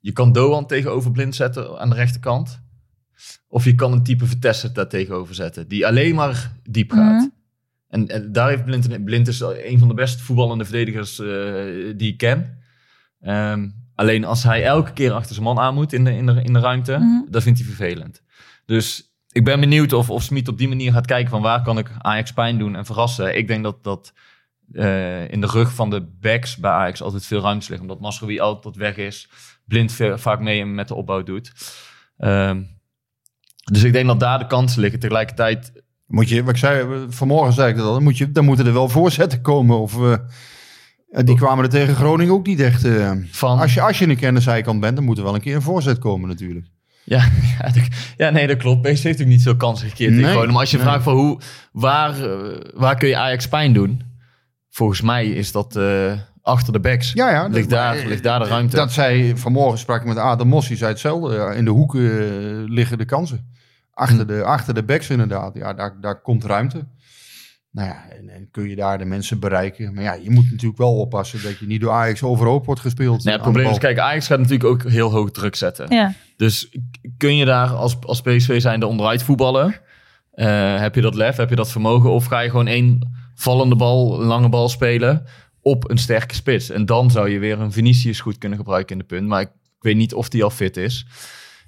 je kan Doan tegenover Blind zetten aan de rechterkant. Of je kan een type Vitesse daar tegenover zetten, die alleen maar diep gaat. Mhm. En, en daar heeft Blind, Blind is een van de best voetballende verdedigers eh, die ik ken. Ehm, alleen als hij elke keer achter zijn man aan moet in de, in de, in de ruimte, Mhm. dat vindt hij vervelend. Dus ik ben benieuwd of, of Smit op die manier gaat kijken van waar kan ik Ajax pijn doen en verrassen. Ik denk dat dat eh, in de rug van de backs bij Ajax altijd veel ruimte ligt. Omdat Masrowi altijd weg is. Blind veel- vaak mee met de opbouw doet. Ehm, dus ik denk dat daar de kansen liggen. Tegelijkertijd Moet je, wat ik zei, vanmorgen zei ik dat al, dan, moet je, dan moeten er wel voorzetten komen. Of, eh, die kwamen er tegen Groningen ook niet echt. eh, van... als, je, als je een de zijkant bent, dan moet er wel een keer een voorzet komen natuurlijk. Ja, ja, nee, dat klopt. PSV heeft ook niet veel kansen gekeerd tegen Nee, Groningen. Maar als je nee. vraagt van hoe, waar, eh, waar kun je Ajax pijn doen? Volgens mij is dat eh, achter de backs. Ja, ja. Ligt dat- daar- maar, eh, ligt daar de ruimte? Dat zei vanmorgen sprak ik met Adam Mos, die zei hetzelfde. In de hoeken eh, liggen de kansen. Achter, Hm. de, achter de backs inderdaad. Ja, daar, daar komt ruimte. Nou ja, en, en kun je daar de mensen bereiken. Maar ja, je moet natuurlijk wel oppassen dat je niet door Ajax overhoop wordt gespeeld. Nee, het probleem is, kijk, Ajax gaat natuurlijk ook heel hoog druk zetten. Ja, Dus kun je daar als, als PSV zijnde onderuit voetballen? Eh, heb je dat lef, heb je dat vermogen? Of ga je gewoon één vallende bal, een lange bal spelen op een sterke spits? En dan zou je weer een Vinicius goed kunnen gebruiken in de punt. Maar ik, ik weet niet of die al fit is.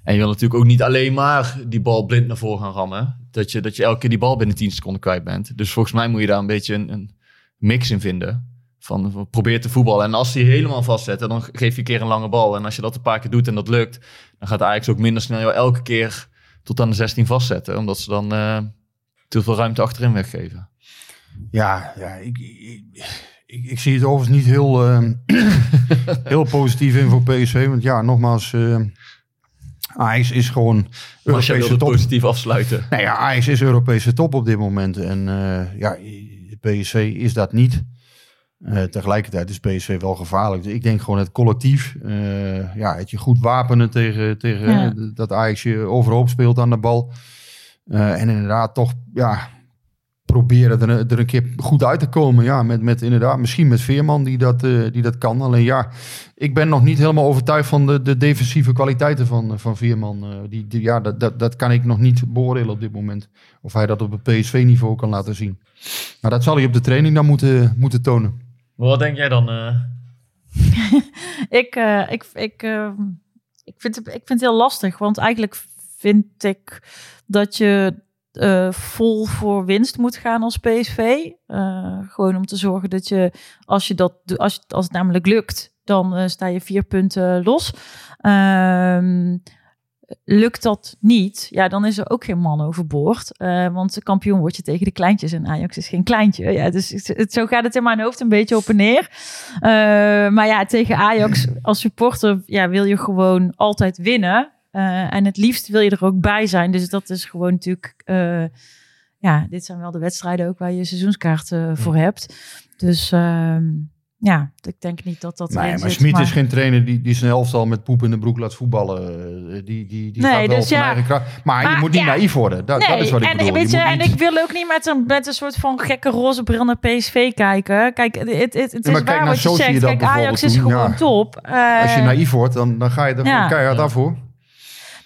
En je wil natuurlijk ook niet alleen maar die bal blind naar voren gaan rammen. Dat je, dat je elke keer die bal binnen 10 seconden kwijt bent. Dus volgens mij moet je daar een beetje een, een mix in vinden. Van, probeer te voetballen. En als die helemaal vastzet, dan geef je een keer een lange bal. En als je dat een paar keer doet en dat lukt, dan gaat Ajax ook minder snel jou elke keer tot aan de 16 vastzetten. Omdat ze dan eh, te veel ruimte achterin weggeven. Ja, ja ik, ik, ik, ik zie het overigens niet heel, eh, heel positief in voor PSV. Want ja, nogmaals, eh Ajax is gewoon Maar als jij Europese top. positief afsluiten. Nou ja, Ajax is Europese top op dit moment. En eh, ja, PSV is dat niet. Eh, tegelijkertijd is PSV wel gevaarlijk. Dus ik denk gewoon het collectief. eh, ja, het je goed wapenen tegen, tegen Ja. dat Ajax je overhoop speelt aan de bal. Eh, en inderdaad toch ja, proberen er, er een keer goed uit te komen. Ja, met, met inderdaad, misschien met Veerman die dat, eh, die dat kan. Alleen ja, ik ben nog niet helemaal overtuigd van de, de defensieve kwaliteiten van, van Veerman. Eh, die, die, ja, dat, dat, dat kan ik nog niet beoordelen op dit moment. Of hij dat op het PSV-niveau kan laten zien. Maar dat zal hij op de training dan moeten, moeten tonen. Wat denk jij dan? eh? ik, eh, ik, ik, eh, ik, vind het, ik vind het heel lastig. Want eigenlijk vind ik dat je eh, vol voor winst moet gaan als PSV. Eh, gewoon om te zorgen dat je, als, je dat, als, als het namelijk lukt, dan eh, sta je vier punten los. Ehm, lukt dat niet, ja, dan is er ook geen man overboord. Want kampioen word je tegen de kleintjes en Ajax is geen kleintje. Ja, dus het, zo gaat het in mijn hoofd een beetje op en neer. Maar ja, tegen Ajax als supporter ja, wil je gewoon altijd winnen. Eh, en het liefst wil je er ook bij zijn. Dus dat is gewoon natuurlijk... eh, ja, dit zijn wel de wedstrijden ook waar je seizoenskaart eh, voor hebt. Dus ehm, ja, ik denk niet dat dat Nee, maar Smit is geen trainer die, die zijn elftal met poep in de broek laat voetballen. Die, die, die Nee, gaat wel dus op ja. eigen kracht. Maar, je moet niet ja. naïef worden. Dat, dat is wat ik en, bedoel. Weet Je je, en niet- ik wil ook niet met een, met een soort van gekke roze bril naar PSV kijken. Kijk, het, het, het Ja, is waar wat je Sochi zegt. Kijk, Ajax is gewoon top. Als je naïef wordt, dan, dan ga je er keihard af voor.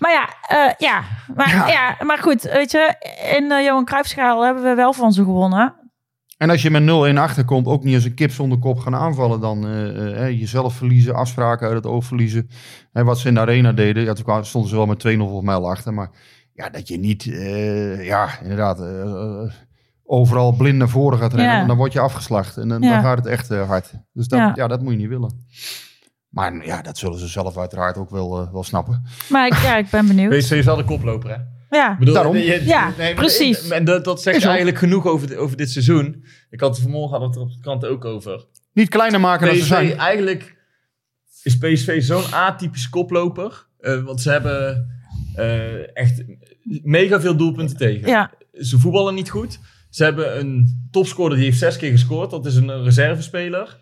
Maar ja, eh, ja. Maar, Ja. ja. maar goed, weet je, in de Johan Cruijffschaal hebben we wel van ze gewonnen. En als je met 0-1 achterkomt, ook niet als een kip zonder kop gaan aanvallen. Dan eh, eh, jezelf verliezen, afspraken uit het oog verliezen. En wat ze in de arena deden, ja, toen stonden ze wel met 2-0 volgens mij achter. Maar ja, dat je niet, eh, ja, inderdaad, eh, eh, overal blind naar voren gaat rennen. Ja. Dan word je afgeslacht en dan, dan gaat het echt eh, hard. Dus dat, ja. dat moet je niet willen. Maar ja, dat zullen ze zelf uiteraard ook wel, eh, wel snappen. Maar ik, ja, ik ben benieuwd. PSV is wel de koploper, hè? Ja, bedoel, Daarom. je- Ja, maar- precies. En dat, dat zegt Is ook. eigenlijk genoeg over, over dit seizoen. Ik had het vanmorgen we het er op de krant ook over. Niet kleiner maken dan ze zijn. eigenlijk is PSV zo'n atypisch koploper. Eh, want ze hebben eh, echt mega veel doelpunten tegen. ja, Ze voetballen niet goed. Ze hebben een topscorer die heeft zes keer gescoord. Dat is een reservespeler.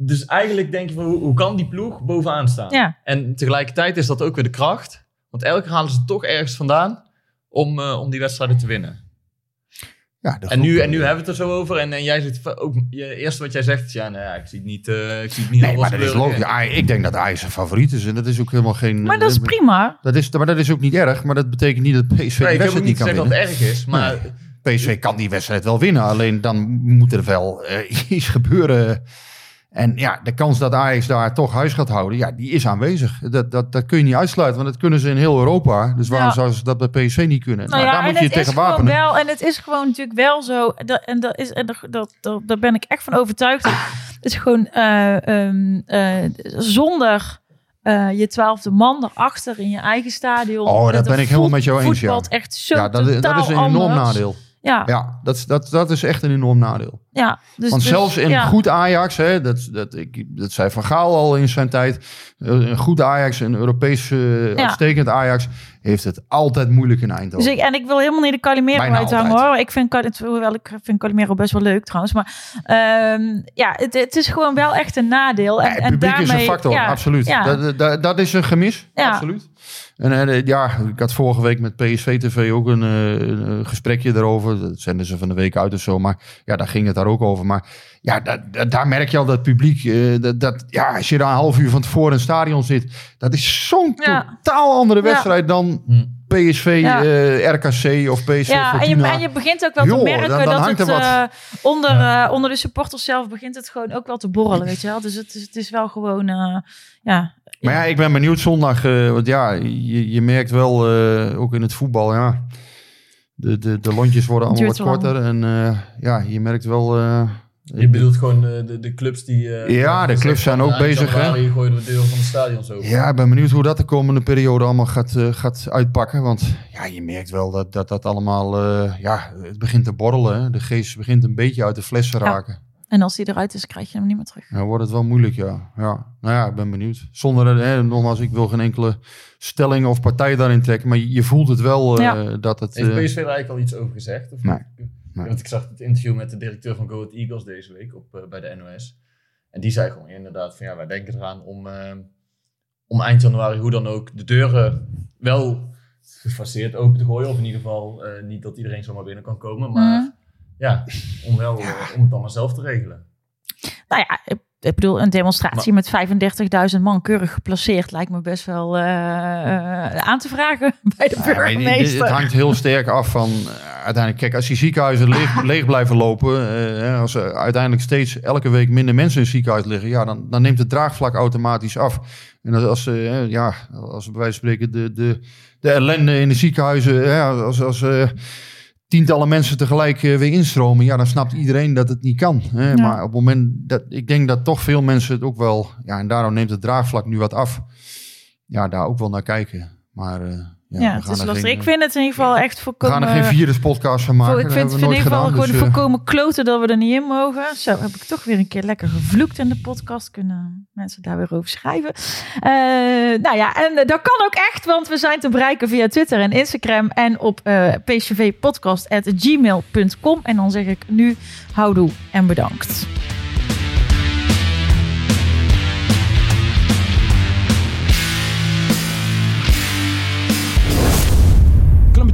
Dus eigenlijk denk je van, hoe, hoe kan die ploeg bovenaan staan? ja. En tegelijkertijd is dat ook weer de kracht. Want elke keer halen ze toch ergens vandaan om, eh, om die wedstrijden te winnen. Ja, de En nu, en nu hebben we het er zo over. En, en jij zit ook, je eerste wat jij zegt is, ja, nou ja, ik zie het niet, eh, ik zie het niet Nee, maar dat is logisch. Ajax- ik denk dat Ajax een favoriet is. En dat is ook helemaal geen... Maar dat is prima. Dat is, maar dat is ook niet erg. Maar dat betekent niet dat PSV Nee, die ik heb ook wedstrijd niet niet kan gezegd dat winnen. het erg is, maar PSV kan die wedstrijd wel winnen. Alleen dan moet er wel eh, iets gebeuren. En ja, de kans dat Ajax daar toch huis gaat houden, ja, die is aanwezig. Dat, dat, dat kun je niet uitsluiten, want dat kunnen ze in heel Europa. Dus waarom Ja. zouden ze dat bij PSV niet kunnen? Nou Nou, ja, daar moet je je tegen wapenen. wel, en het is gewoon natuurlijk wel zo, dat, en, dat is, en dat, dat, dat, daar ben ik echt van overtuigd. dat Het is gewoon eh, ehm, eh, zonder eh, je twaalfde man erachter in je eigen stadion. Oh, dat ben ik helemaal met jou eens, ja. echt zo Ja, dat, is- dat totaal is een enorm anders. nadeel. Ja, ja. Ja, dat, is- dat, dat is echt een enorm nadeel. dus, Want dus, zelfs in ja. goed Ajax, hè, dat, dat, ik, dat zei Van Gaal al in zijn tijd. eh, Een goed Ajax, een Europees eh, Ja. uitstekend Ajax, heeft het altijd moeilijk in Eindhoven. Dus ik, en ik wil helemaal niet de Calimero Bijna uithangen altijd. hoor. Ik vind, hoewel ik vind Calimero best wel leuk trouwens. Maar ehm, ja, het, het is gewoon wel echt een nadeel. En, Ja, het en publiek daarmee, is een factor, ja, absoluut. Ja, Dat, dat, dat is een gemis, Ja. absoluut. En eh, ja, ik had vorige week met PSV TV ook een, eh, een gesprekje daarover. Dat zenden ze van de week uit of zo. Maar ja, daar ging het daar ook over. Maar ja, dat, dat- daar merk je al dat publiek... eh, dat, dat, ja, als je daar een half uur van tevoren in het stadion zit... Dat is zo'n Ja. totaal andere Ja. wedstrijd dan Hm. PSV, Ja. eh, RKC of PSV ja en, je, en je begint ook wel te merken dan- dan dat het er eh, onder, eh, onder de supporters zelf begint het gewoon ook wel te borrelen, weet je wel. Dus het is, het is wel gewoon, eh, ja. Maar ja, ik ben benieuwd zondag. eh, want ja, je, je merkt wel, eh, ook in het voetbal, ja. De, de, de lontjes worden allemaal wat lang. korter. En eh, ja, je merkt wel... eh, je bedoelt gewoon de, de, de clubs die... eh, Ja, de clubs zijn ook bezig, hè? gooien we de deur van de stadions open. ja, ik ben benieuwd hoe dat de komende periode allemaal gaat, eh, gaat uitpakken. Want ja, je merkt wel dat dat, dat allemaal... eh, ja, het begint te borrelen. Hè. De geest begint een beetje uit de fles te Ja. En als die eruit is, krijg je hem niet meer terug. Dan wordt het wel moeilijk, ja. ja. Nou ja, ik ben benieuwd. Zonder, hè, nogmaals, ik wil geen enkele stelling of partij daarin trekken. Maar je, voelt het wel eh, Ja. dat het... Heeft eh, PSV er eigenlijk al iets over gezegd? Of Nee. Want ik zag het interview met de directeur van Go Ahead Eagles deze week op, eh, bij de NOS. En die zei gewoon inderdaad van ja, wij denken eraan om, eh, om eind januari hoe dan ook de deuren wel gefaseerd open te gooien. Of in ieder geval eh, niet dat iedereen zomaar binnen kan komen. Maar Mhm. Ja, om, wel, om het allemaal zelf te regelen. Nou ja, ik, ik bedoel, een demonstratie met 35.000 man keurig geplaceerd lijkt me best wel eh, eh, aan te vragen bij de Ja, maar het- burgemeester. Het hangt heel sterk af van eh, uiteindelijk. Kijk, als die ziekenhuizen leeg, leeg blijven lopen, hè, als er uiteindelijk steeds elke week minder mensen in het ziekenhuis liggen, ja, dan, dan neemt het draagvlak automatisch af. En als, als, eh, ja, als we bij wijze van spreken de, de, de ellende in de ziekenhuizen, hè, als, als eh, tientallen mensen tegelijk eh, weer instromen, ja, dan snapt iedereen dat het niet kan. Hè? Ja. Maar op het moment dat ik denk dat toch veel mensen het ook wel, ja, en daarom neemt het draagvlak nu wat af, ja, daar ook wel naar kijken. Maar eh, ja, Ja, we het is lastig. geen, ik vind het in ieder geval echt we voorkomen... gaan er geen viruspodcast van maken. Ik vind, we in ieder geval gedaan, gewoon dus, eh, voorkomen kloten dat we er niet in mogen. Zo heb ik toch weer een keer lekker gevloekt in de podcast. Kunnen mensen daar weer over schrijven. Eh, nou ja, en dat kan ook echt, want we zijn te bereiken via Twitter en Instagram en op eh pcvpodcast.gmail.com. En dan zeg ik nu houdoe en bedankt.